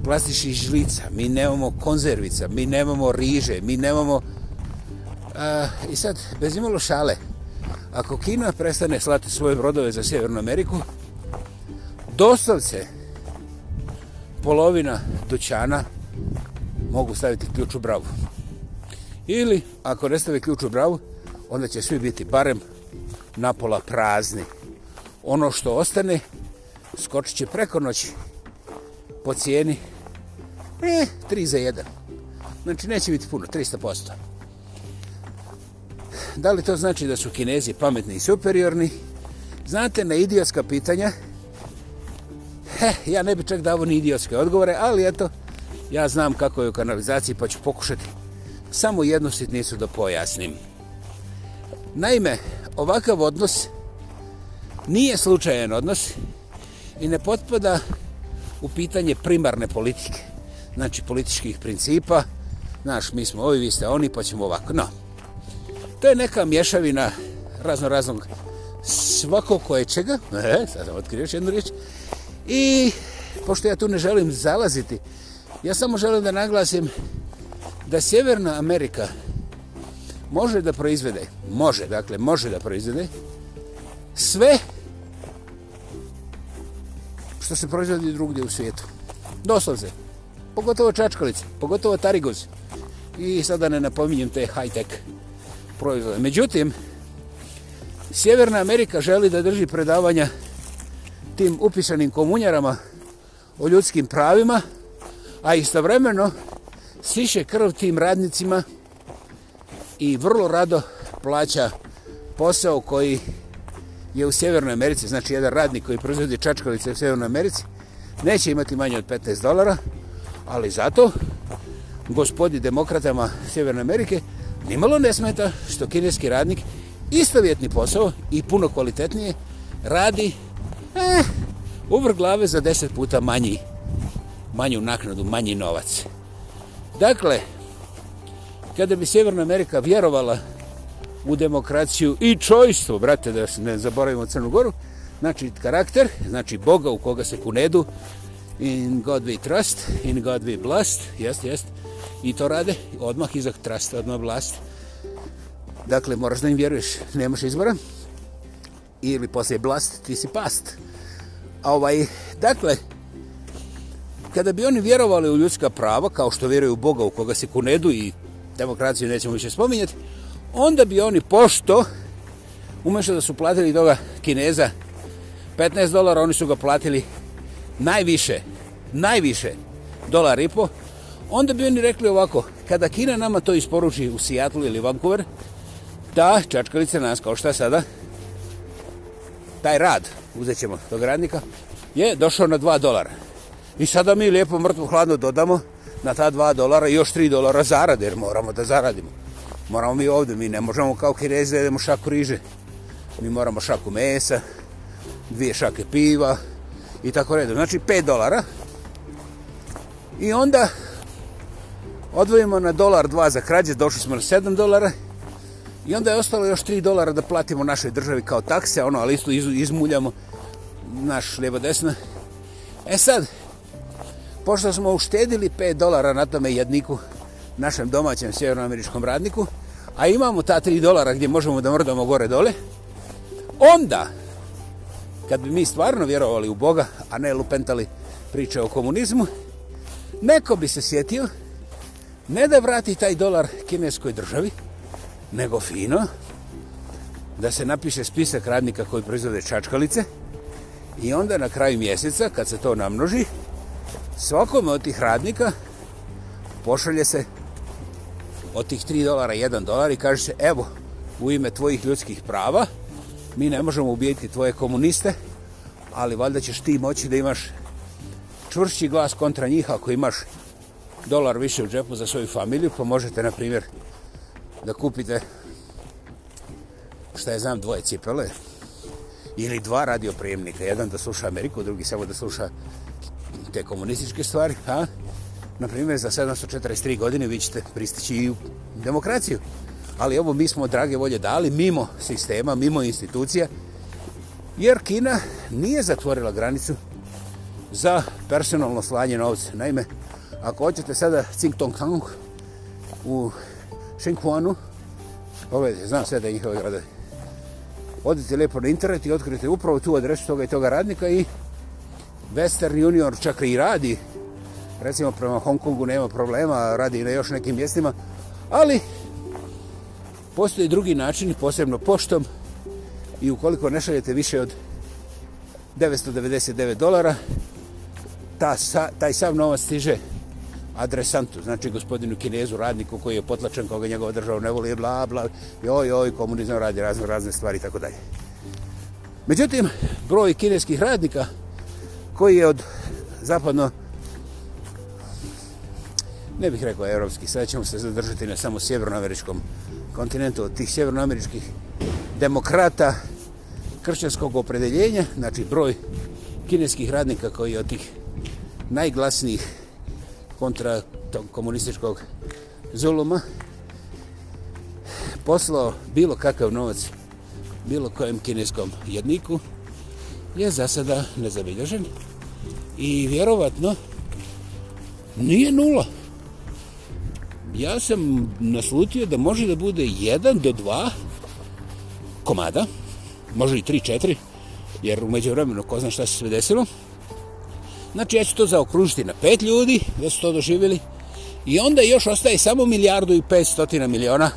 plastičnih žlica, mi nemamo konzervica, mi nemamo riže, mi nemamo... Uh, I sad, bez imalo šale, ako Kina prestane slati svoje brodove za Sjevernu Ameriku, doslovce polovina dućana mogu staviti ključ u bravu. Ili, ako ne stave ključ u bravu, onda će svi biti barem napola prazni ono što ostane skočit će preko noći po cijeni e, eh, 3 za 1. Znači neće biti puno, 300%. Da li to znači da su kinezi pametni i superiorni? Znate, na idiotska pitanja, he, eh, ja ne bi čak davo ni idiotske odgovore, ali eto, ja znam kako je u kanalizaciji, pa ću pokušati samo jednu sitnicu da pojasnim. Naime, ovakav odnos je nije slučajen odnos i ne potpada u pitanje primarne politike, znači političkih principa, znaš, mi smo ovi, vi ste oni, pa ćemo ovako, no. To je neka mješavina razno raznog svakog koječega, e, sad sam otkrio jednu riječ, i pošto ja tu ne želim zalaziti, ja samo želim da naglasim da Sjeverna Amerika može da proizvede, može, dakle, može da proizvede sve što se proizvodi drugdje u svijetu. Doslovce. Pogotovo čačkalice, pogotovo tarigoz. I sada ne napominjem te high-tech proizvode. Međutim, Sjeverna Amerika želi da drži predavanja tim upisanim komunjarama o ljudskim pravima, a istovremeno siše krv tim radnicima i vrlo rado plaća posao koji je u Sjevernoj Americi, znači jedan radnik koji proizvodi čačkalice u Sjevernoj Americi, neće imati manje od 15 dolara, ali zato gospodi demokratama Sjeverne Amerike nimalo ne smeta što kineski radnik istovjetni posao i puno kvalitetnije radi eh, uvr glave za 10 puta manji manju naknadu, manji novac. Dakle, kada bi Sjeverna Amerika vjerovala u demokraciju i čojstvo, brate, da ne zaboravimo Crnu Goru, znači karakter, znači Boga u koga se kunedu, in God we trust, in God we blast, jest, jest, i to rade, odmah iza trust, odmah blast. Dakle, moraš da im vjeruješ, nemaš izbora, ili poslije blast, ti si past. Ovaj, dakle, kada bi oni vjerovali u ljudska prava, kao što vjeruju u Boga u koga se kunedu i demokraciju nećemo više spominjati, onda bi oni pošto umešli da su platili toga Kineza 15 dolara, oni su ga platili najviše, najviše dolar i po, onda bi oni rekli ovako, kada Kina nama to isporuči u Seattle ili Vancouver, ta čačkalica nas, kao šta sada, taj rad, uzet ćemo tog radnika, je došao na 2 dolara. I sada mi lijepo mrtvo hladno dodamo na ta 2 dolara i još 3 dolara zarade, jer moramo da zaradimo moramo mi ovdje, mi ne možemo kao kirezi da jedemo šaku riže. Mi moramo šaku mesa, dvije šake piva i tako redom. Znači 5 dolara. I onda odvojimo na dolar dva za krađe, došli smo na 7 dolara. I onda je ostalo još 3 dolara da platimo našoj državi kao takse, ono, ali isto izmuljamo naš lijevo desno. E sad, pošto smo uštedili 5 dolara na tome jedniku, našem domaćem sjevernoameričkom radniku, a imamo ta 3 dolara gdje možemo da mrdamo gore dole, onda, kad bi mi stvarno vjerovali u Boga, a ne lupentali priče o komunizmu, neko bi se sjetio ne da vrati taj dolar kineskoj državi, nego fino, da se napiše spisak radnika koji proizvode čačkalice i onda na kraju mjeseca, kad se to namnoži, svakome od tih radnika pošalje se od tih 3 dolara 1 dolar i kaže se evo u ime tvojih ljudskih prava mi ne možemo ubijeti tvoje komuniste ali valjda ćeš ti moći da imaš čvršći glas kontra njih ako imaš dolar više u džepu za svoju familiju pa možete na primjer da kupite šta je znam dvoje cipele ili dva radioprijemnika jedan da sluša Ameriku drugi samo da sluša te komunističke stvari a? na primjer, za 743 godine vi ćete pristići i u demokraciju. Ali ovo mi smo drage volje dali mimo sistema, mimo institucija, jer Kina nije zatvorila granicu za personalno slanje novca. Naime, ako hoćete sada Tsing Tong Kang u Shenkuanu, pogledajte, znam sve da je njihove grada. Odite lijepo na internet i otkrijete upravo tu adresu toga i toga radnika i Western Junior čak i radi recimo prema Hongkongu nema problema, radi na još nekim mjestima, ali postoji drugi način, posebno poštom, i ukoliko ne šaljete više od 999 dolara, ta sa, taj sam novac stiže adresantu, znači gospodinu kinezu, radniku koji je potlačen, koga njegova država ne voli, bla, bla, joj, joj, komunizam radi razne, razne stvari, tako dalje. Međutim, broj kineskih radnika koji je od zapadno-zapadno ne bih rekao evropski, sada ćemo se zadržati na samo sjevernoameričkom kontinentu od tih sjevernoameričkih demokrata kršćanskog opredeljenja, znači broj kineskih radnika koji je od tih najglasnijih kontra tog komunističkog zuluma poslao bilo kakav novac bilo kojem kineskom jedniku je za sada nezabilježen i vjerovatno nije nula ja sam naslutio da može da bude jedan do dva komada, može i tri, četiri, jer umeđu vremenu ko zna šta se sve desilo. Znači, ja ću to zaokružiti na pet ljudi, da su to doživjeli, i onda još ostaje samo milijardu i petstotina miliona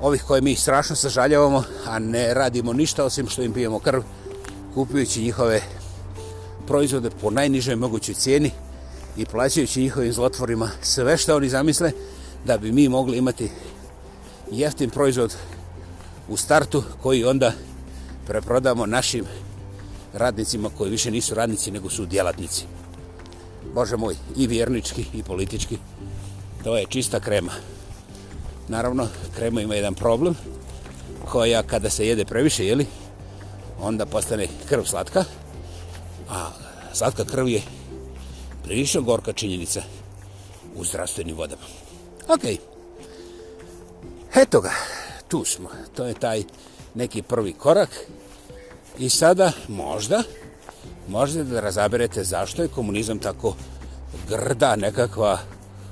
ovih koje mi strašno sažaljavamo, a ne radimo ništa osim što im pijemo krv, kupujući njihove proizvode po najnižoj mogućoj cijeni, i plaćajući njihovim zlotvorima sve što oni zamisle da bi mi mogli imati jeftin proizvod u startu koji onda preprodamo našim radnicima koji više nisu radnici nego su djelatnici. Bože moj, i vjernički i politički, to je čista krema. Naravno, krema ima jedan problem koja kada se jede previše, jeli, onda postane krv slatka, a slatka krv je prilično gorka činjenica u zdravstvenim vodama. Ok. Eto ga, tu smo. To je taj neki prvi korak. I sada možda, možda da razaberete zašto je komunizam tako grda nekakva,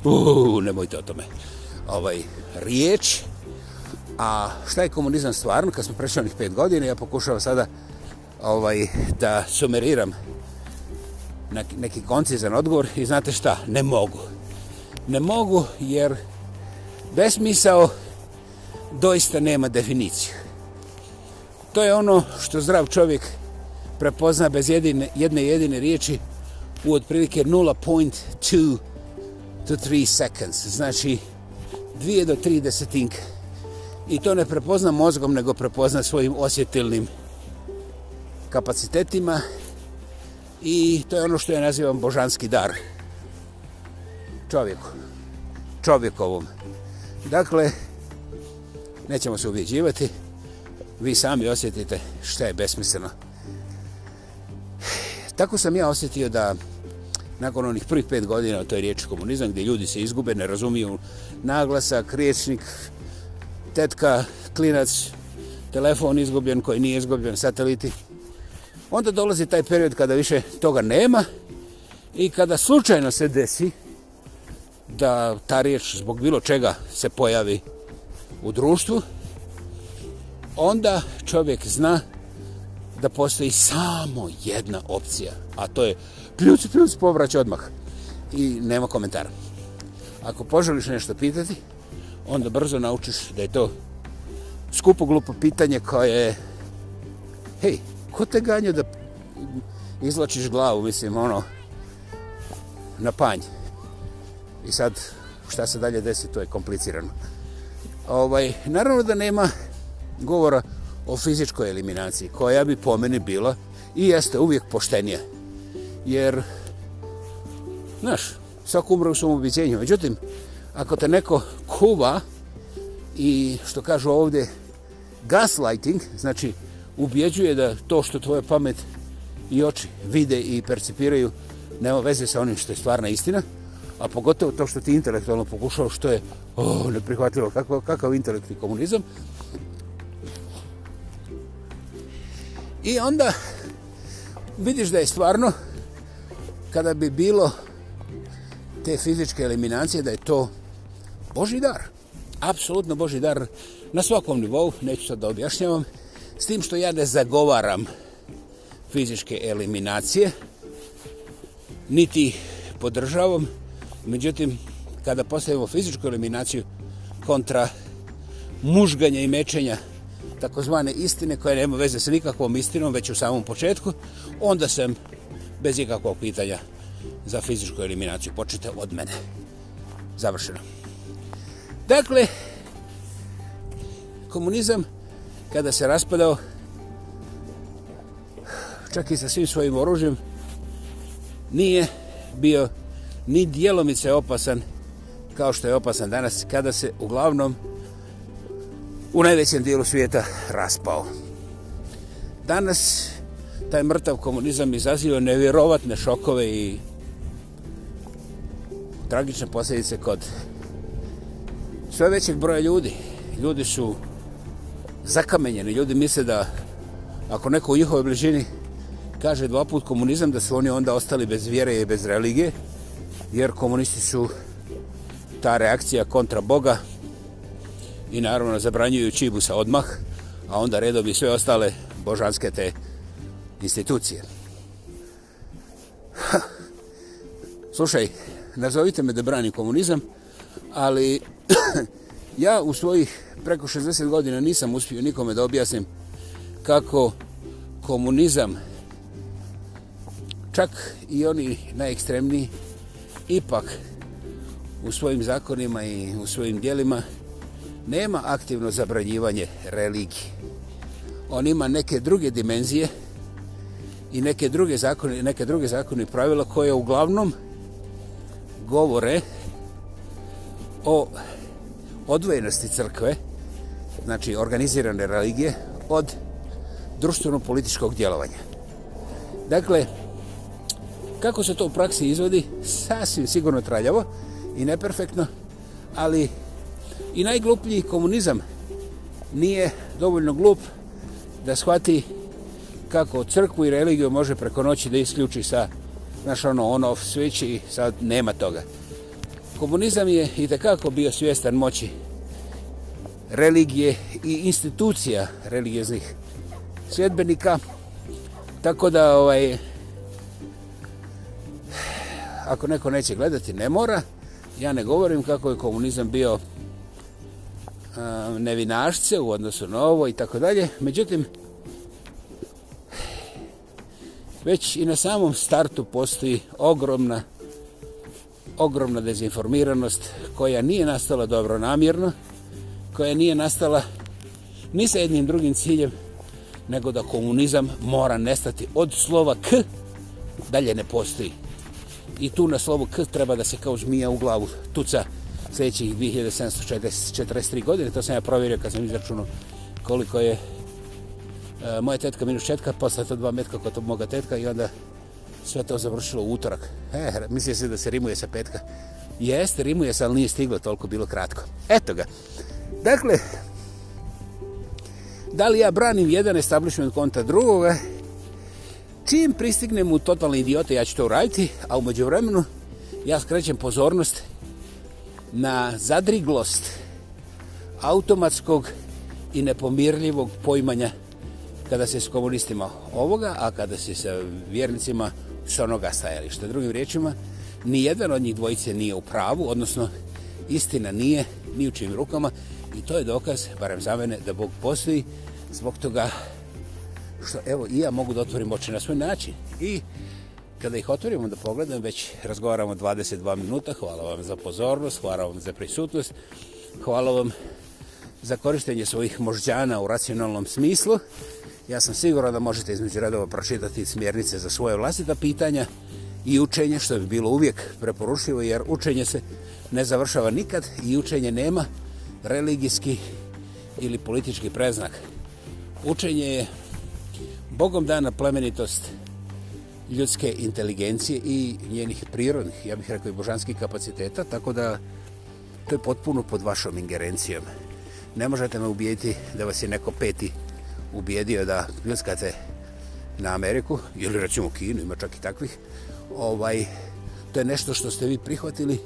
uuu, nemojte o tome, ovaj, riječ. A šta je komunizam stvarno? Kad smo prešli onih pet godina, ja pokušavam sada ovaj, da sumeriram neki, neki koncizan odgovor i znate šta, ne mogu. Ne mogu jer besmisao doista nema definiciju. To je ono što zdrav čovjek prepozna bez jedine, jedne jedine riječi u otprilike 0.2 to 3 seconds. Znači, dvije do tri desetinka. I to ne prepozna mozgom, nego prepozna svojim osjetilnim kapacitetima i to je ono što ja nazivam božanski dar čovjeku, čovjekovom. Dakle, nećemo se uvjeđivati, vi sami osjetite šta je besmisleno. Tako sam ja osjetio da nakon onih prvih pet godina o toj riječi komunizam, gdje ljudi se izgube, ne razumiju naglasak, riječnik, tetka, klinac, telefon izgubljen koji nije izgubljen, sateliti, onda dolazi taj period kada više toga nema i kada slučajno se desi da ta riječ zbog bilo čega se pojavi u društvu, onda čovjek zna da postoji samo jedna opcija, a to je pljuc, pljuc, povraća odmah i nema komentara. Ako poželiš nešto pitati, onda brzo naučiš da je to skupo glupo pitanje koje je hej, ko te ganja da izlačiš glavu, mislim, ono, na panj. I sad, šta se dalje desi, to je komplicirano. Ovaj, naravno da nema govora o fizičkoj eliminaciji, koja bi po meni bila i jeste uvijek poštenija. Jer, znaš, svako umre u svom objecijenju. Međutim, ako te neko kuva i, što kažu ovdje, gaslighting, znači, ubjeđuje da to što tvoje pamet i oči vide i percipiraju nema veze sa onim što je stvarna istina, a pogotovo to što ti intelektualno pokušao, što je oh, neprihvatljivo, kakav, kakav intelektni komunizam. I onda vidiš da je stvarno, kada bi bilo te fizičke eliminacije, da je to Boži dar. Apsolutno Boži dar na svakom nivou, neću sad da objašnjavam, S tim što ja ne zagovaram fizičke eliminacije, niti podržavam. Međutim, kada postavimo fizičku eliminaciju kontra mužganja i mečenja takozvane istine koja nema veze sa nikakvom istinom već u samom početku, onda sam bez ikakvog pitanja za fizičku eliminaciju. Počnite od mene. Završeno. Dakle, komunizam kada se raspadao, čak i sa svim svojim oružjem, nije bio ni dijelomice opasan kao što je opasan danas, kada se uglavnom u najvećem dijelu svijeta raspao. Danas taj mrtav komunizam izaziva nevjerovatne šokove i tragične posljedice kod sve većeg broja ljudi. Ljudi su zakamenjeni. Ljudi misle da ako neko u njihove bližini kaže dva put komunizam, da su oni onda ostali bez vjere i bez religije, jer komunisti su ta reakcija kontra Boga i naravno zabranjuju čibusa odmah, a onda redom i sve ostale božanske te institucije. Ha. Slušaj, nazovite me da branim komunizam, ali Ja u svojih preko 60 godina nisam uspio nikome da objasnim kako komunizam, čak i oni najekstremniji, ipak u svojim zakonima i u svojim dijelima nema aktivno zabranjivanje religije. On ima neke druge dimenzije i neke druge zakone, neke druge zakone i pravila koje uglavnom govore o odvojenosti crkve, znači organizirane religije, od društveno-političkog djelovanja. Dakle, kako se to u praksi izvodi, sasvim sigurno traljavo i neperfektno, ali i najgluplji komunizam nije dovoljno glup da shvati kako crkvu i religiju može preko noći da isključi sa, znaš ono, on-off switch i sad nema toga komunizam je i takako bio svjestan moći religije i institucija religijeznih svjedbenika. Tako da, ovaj, ako neko neće gledati, ne mora. Ja ne govorim kako je komunizam bio a, nevinašce u odnosu na ovo i tako dalje. Međutim, već i na samom startu postoji ogromna ogromna dezinformiranost koja nije nastala dobro namjerno, koja nije nastala ni sa jednim drugim ciljem, nego da komunizam mora nestati od slova K, dalje ne postoji. I tu na slovu K treba da se kao zmija u glavu tuca sljedećih 2743 godine. To sam ja provjerio kad sam izračunao koliko je e, moja tetka minus četka, posle to dva metka kod moga tetka i onda sve to završilo utorak. E, mislio se da se rimuje sa petka. Jeste, rimuje se, ali nije stiglo toliko, bilo kratko. Eto ga. Dakle, da li ja branim jedan establishment konta drugoga? Čim pristignem u totalne idiote, ja ću to uraditi, a umeđu vremenu ja skrećem pozornost na zadriglost automatskog i nepomirljivog poimanja kada se s komunistima ovoga, a kada se sa vjernicima ovoga, s onoga stajališta. Drugim rječima, ni jedan od njih dvojice nije u pravu, odnosno istina nije ni u čim rukama i to je dokaz, barem za mene, da Bog postoji zbog toga što evo i ja mogu da otvorim oči na svoj način. I kada ih otvorimo da pogledam, već razgovaramo 22 minuta, hvala vam za pozornost, hvala vam za prisutnost, hvala vam za korištenje svojih možđana u racionalnom smislu. Ja sam siguran da možete između redova pročitati smjernice za svoje vlastita pitanja i učenje, što bi bilo uvijek preporušivo, jer učenje se ne završava nikad i učenje nema religijski ili politički preznak. Učenje je Bogom dana plemenitost ljudske inteligencije i njenih prirodnih, ja bih rekao i božanskih kapaciteta, tako da to je potpuno pod vašom ingerencijom. Ne možete me ubijeti da vas je neko peti ubijedio da pljuskate na Ameriku, ili recimo Kinu, ima čak i takvih, ovaj, to je nešto što ste vi prihvatili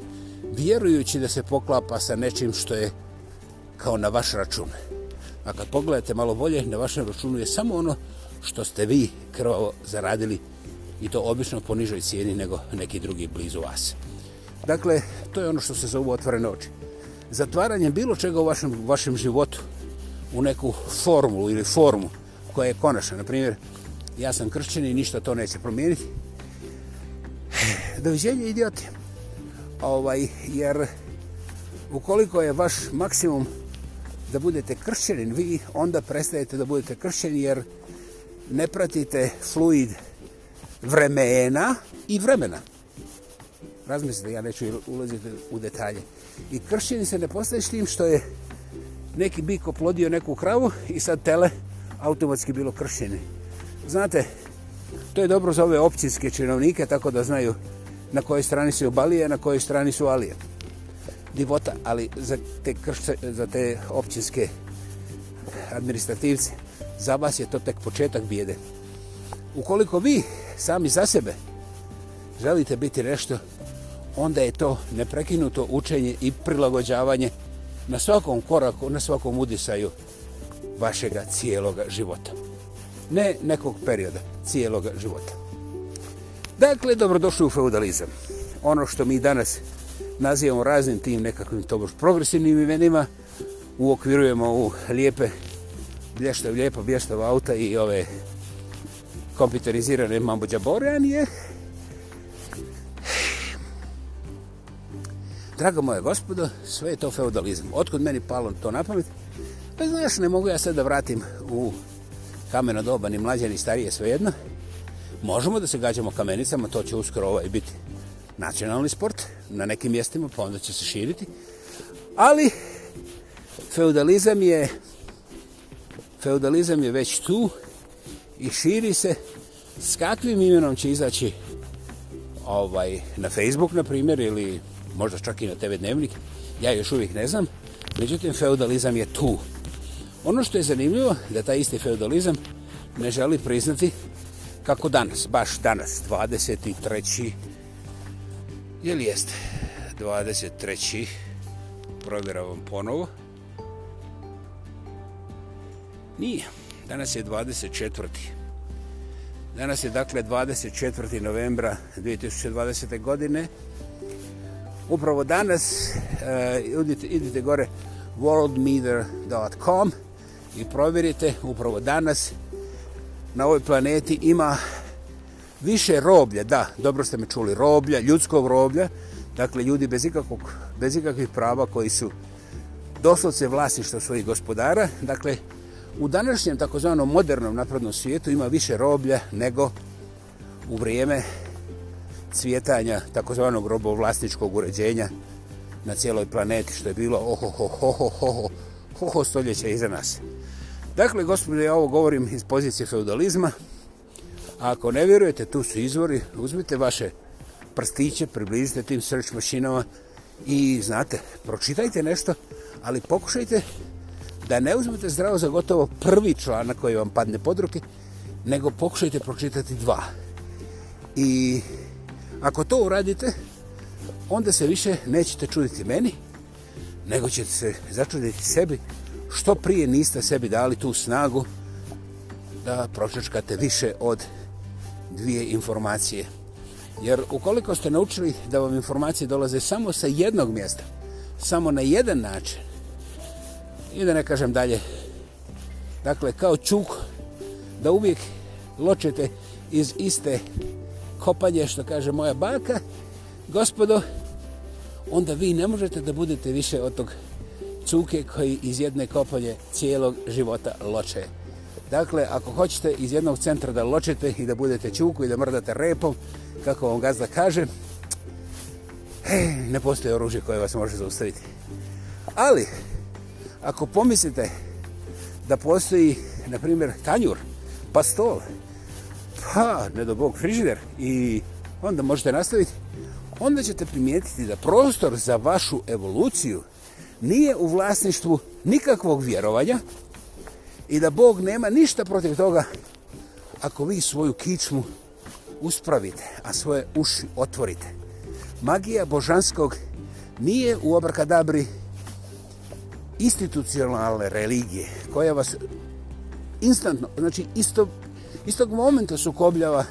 vjerujući da se poklapa sa nečim što je kao na vaš račun. A kad pogledate malo bolje, na vašem računu je samo ono što ste vi krvavo zaradili i to obično po nižoj cijeni nego neki drugi blizu vas. Dakle, to je ono što se zove otvorene oči. Zatvaranje bilo čega u vašem, vašem životu, u neku formulu ili formu koja je konačna. Naprimjer, ja sam kršćan i ništa to neće promijeniti. Doviđenje, idioti. Ovaj, jer ukoliko je vaš maksimum da budete kršćanin, vi onda prestajete da budete kršćanin jer ne pratite fluid vremena i vremena. Razmislite, ja neću ulaziti u detalje. I kršćanin se ne postaje s tim što je neki bik oplodio neku kravu i sad tele automatski bilo kršene. Znate, to je dobro za ove općinske činovnike, tako da znaju na kojoj strani su balije, na kojoj strani su alije. Divota, ali za te, kršce, za te općinske administrativce, za vas je to tek početak bijede. Ukoliko vi sami za sebe želite biti nešto, onda je to neprekinuto učenje i prilagođavanje na svakom koraku, na svakom udisaju vašega cijeloga života. Ne nekog perioda, cijeloga života. Dakle, dobrodošli u feudalizam. Ono što mi danas nazivamo raznim tim nekakvim tobož progresivnim imenima, uokvirujemo u lijepe blještav, lijepo blještav auta i ove kompiterizirane mambođa Borjanije, draga moje gospodo, sve je to feudalizam. Otkud meni palo to na pamet? Pa znaš, ne mogu ja sad da vratim u kameno doba, ni mlađe, ni starije, sve jedno. Možemo da se gađamo kamenicama, to će uskoro ovaj biti nacionalni sport na nekim mjestima, pa onda će se širiti. Ali, feudalizam je feudalizam je već tu i širi se s kakvim imenom će izaći ovaj, na Facebook, na primjer, ili možda čak i na TV dnevnik, ja još uvijek ne znam. Međutim, feudalizam je tu. Ono što je zanimljivo, da taj isti feudalizam ne želi priznati kako danas, baš danas, 23. Jel jeste? 23. Provjeravam ponovo. Nije. Danas je 24. Danas je dakle 24. novembra 2020. godine upravo danas uh, idite, idite gore worldmeter.com i provjerite upravo danas na ovoj planeti ima više roblja, da, dobro ste me čuli, roblja, ljudskog roblja, dakle ljudi bez, ikakvog, bez ikakvih prava koji su doslovce vlasništvo svojih gospodara, dakle u današnjem takozvanom modernom naprednom svijetu ima više roblja nego u vrijeme cvjetanja takozvanog robovlasničkog uređenja na cijeloj planeti, što je bilo oho, ho, ho, ho, ho, ho, ho, ho, stoljeća iza nas. Dakle, gospodine, ja ovo govorim iz pozicije feudalizma. Ako ne vjerujete, tu su izvori, uzmite vaše prstiće, približite tim search mašinama i, znate, pročitajte nešto, ali pokušajte da ne uzmete zdravo za gotovo prvi član koji vam padne pod ruke, nego pokušajte pročitati dva. I Ako to uradite, onda se više nećete čuditi meni, nego ćete se začuditi sebi, što prije niste sebi dali tu snagu da pročačkate više od dvije informacije. Jer ukoliko ste naučili da vam informacije dolaze samo sa jednog mjesta, samo na jedan način, i da ne kažem dalje, dakle, kao čuk, da uvijek ločete iz iste kopanje, što kaže moja baka, gospodo, onda vi ne možete da budete više od tog cuke koji iz jedne kopanje cijelog života loče. Dakle, ako hoćete iz jednog centra da ločete i da budete čuku i da mrdate repom, kako vam gazda kaže, e, ne postoje oružje koje vas može zaustaviti. Ali, ako pomislite da postoji, na primjer, tanjur, pastol, ha, ne do bog frižider i onda možete nastaviti, onda ćete primijetiti da prostor za vašu evoluciju nije u vlasništvu nikakvog vjerovanja i da Bog nema ništa protiv toga ako vi svoju kičmu uspravite, a svoje uši otvorite. Magija božanskog nije u obrakadabri institucionalne religije koja vas instantno, znači isto istog momenta sukobljava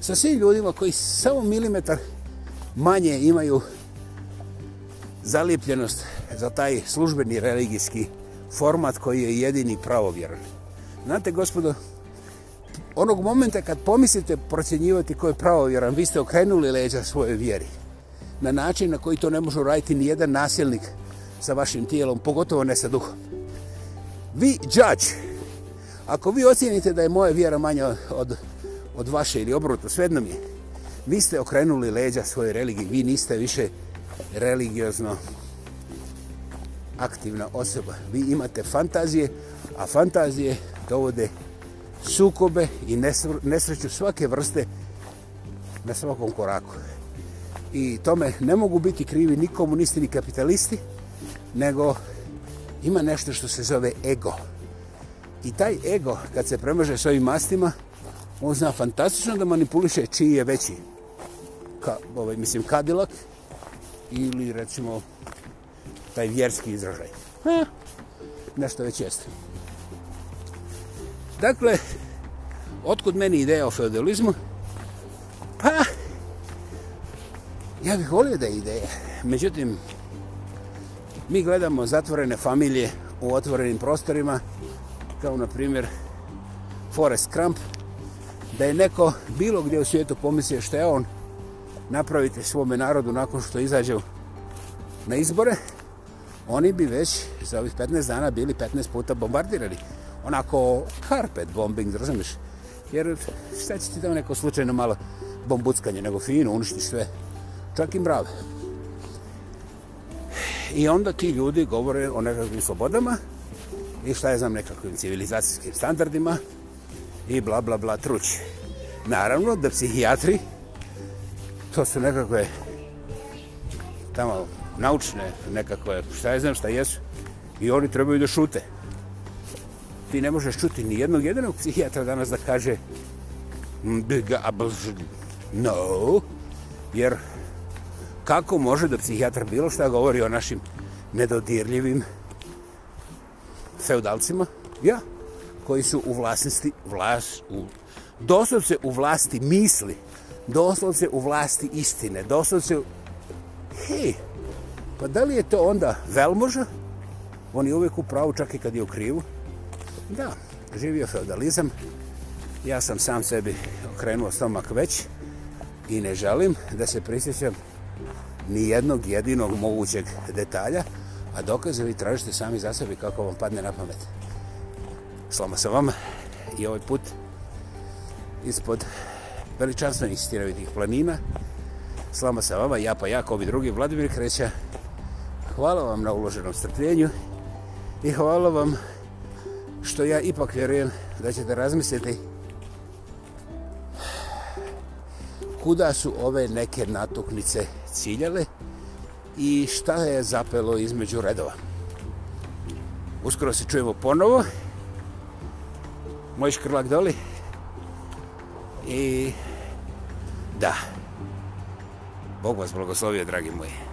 sa svim ljudima koji samo milimetar manje imaju zalijepljenost za taj službeni religijski format koji je jedini pravovjeran. Znate, gospodo, onog momenta kad pomislite procjenjivati ko je pravovjeran, vi ste okrenuli leđa svoje vjeri na način na koji to ne može raditi ni jedan nasilnik sa vašim tijelom, pogotovo ne sa duhom. Vi, judge, Ako vi ocijenite da je moja vjera manja od, od vaše ili obruta, svedno mi je. Vi ste okrenuli leđa svoje religije, vi niste više religiozno aktivna osoba. Vi imate fantazije, a fantazije dovode sukobe i nesreću svake vrste na svakom koraku. I tome ne mogu biti krivi ni komunisti ni kapitalisti, nego ima nešto što se zove ego. Ego. I taj ego, kad se premože s ovim mastima, on zna fantastično da manipuliše čiji je veći. Ka, ovaj, mislim, kadilak ili, recimo, taj vjerski izražaj. Ha, nešto već jeste. Dakle, otkud meni ideja o feudalizmu? Pa, ja bih volio da je ideja. Međutim, mi gledamo zatvorene familije u otvorenim prostorima, kao na primjer Forrest Crump, da je neko bilo gdje u svijetu pomislio što je on napravite svome narodu nakon što izađe na izbore, oni bi već za ovih 15 dana bili 15 puta bombardirani. Onako carpet bombing, razumiješ? Jer šta će ti da neko slučajno malo bombuckanje, nego fino, uništi sve. Čak i mrave. I onda ti ljudi govore o nekakvim slobodama, i šta je znam nekakvim civilizacijskim standardima i bla bla bla truće. Naravno da psihijatri, to su nekakve tamo naučne nekakve, šta je znam šta jesu, i oni trebaju da šute. Ti ne možeš čuti ni jednog jedinog psihijatra danas da kaže mm, no, jer kako može da psihijatar bilo šta govori o našim nedodirljivim psihijatrima feudalcima, ja, koji su u vlasnosti, vlas, u, doslovce u vlasti misli, doslovce u vlasti istine, doslovce u... Hej, pa da li je to onda velmoža? On je uvijek u pravu, čak i kad je u krivu. Da, živio feudalizam. Ja sam sam sebi okrenuo stomak već i ne želim da se prisjećam ni jednog jedinog mogućeg detalja A dokaze vi tražite sami za sebi kako vam padne na pamet. Slama se vam i ovaj put ispod veličanstvenih stiravitih planina. Slama se vama, ja pa jako, ovi drugi, Vladimir Kreća. Hvala vam na uloženom strpljenju i hvala vam što ja ipak vjerujem da ćete razmisliti kuda su ove neke natuknice ciljale i šta je zapelo između redova. Uskoro se čujemo ponovo. Moj škrlak doli. I da. Bog vas blagoslovio, dragi moji.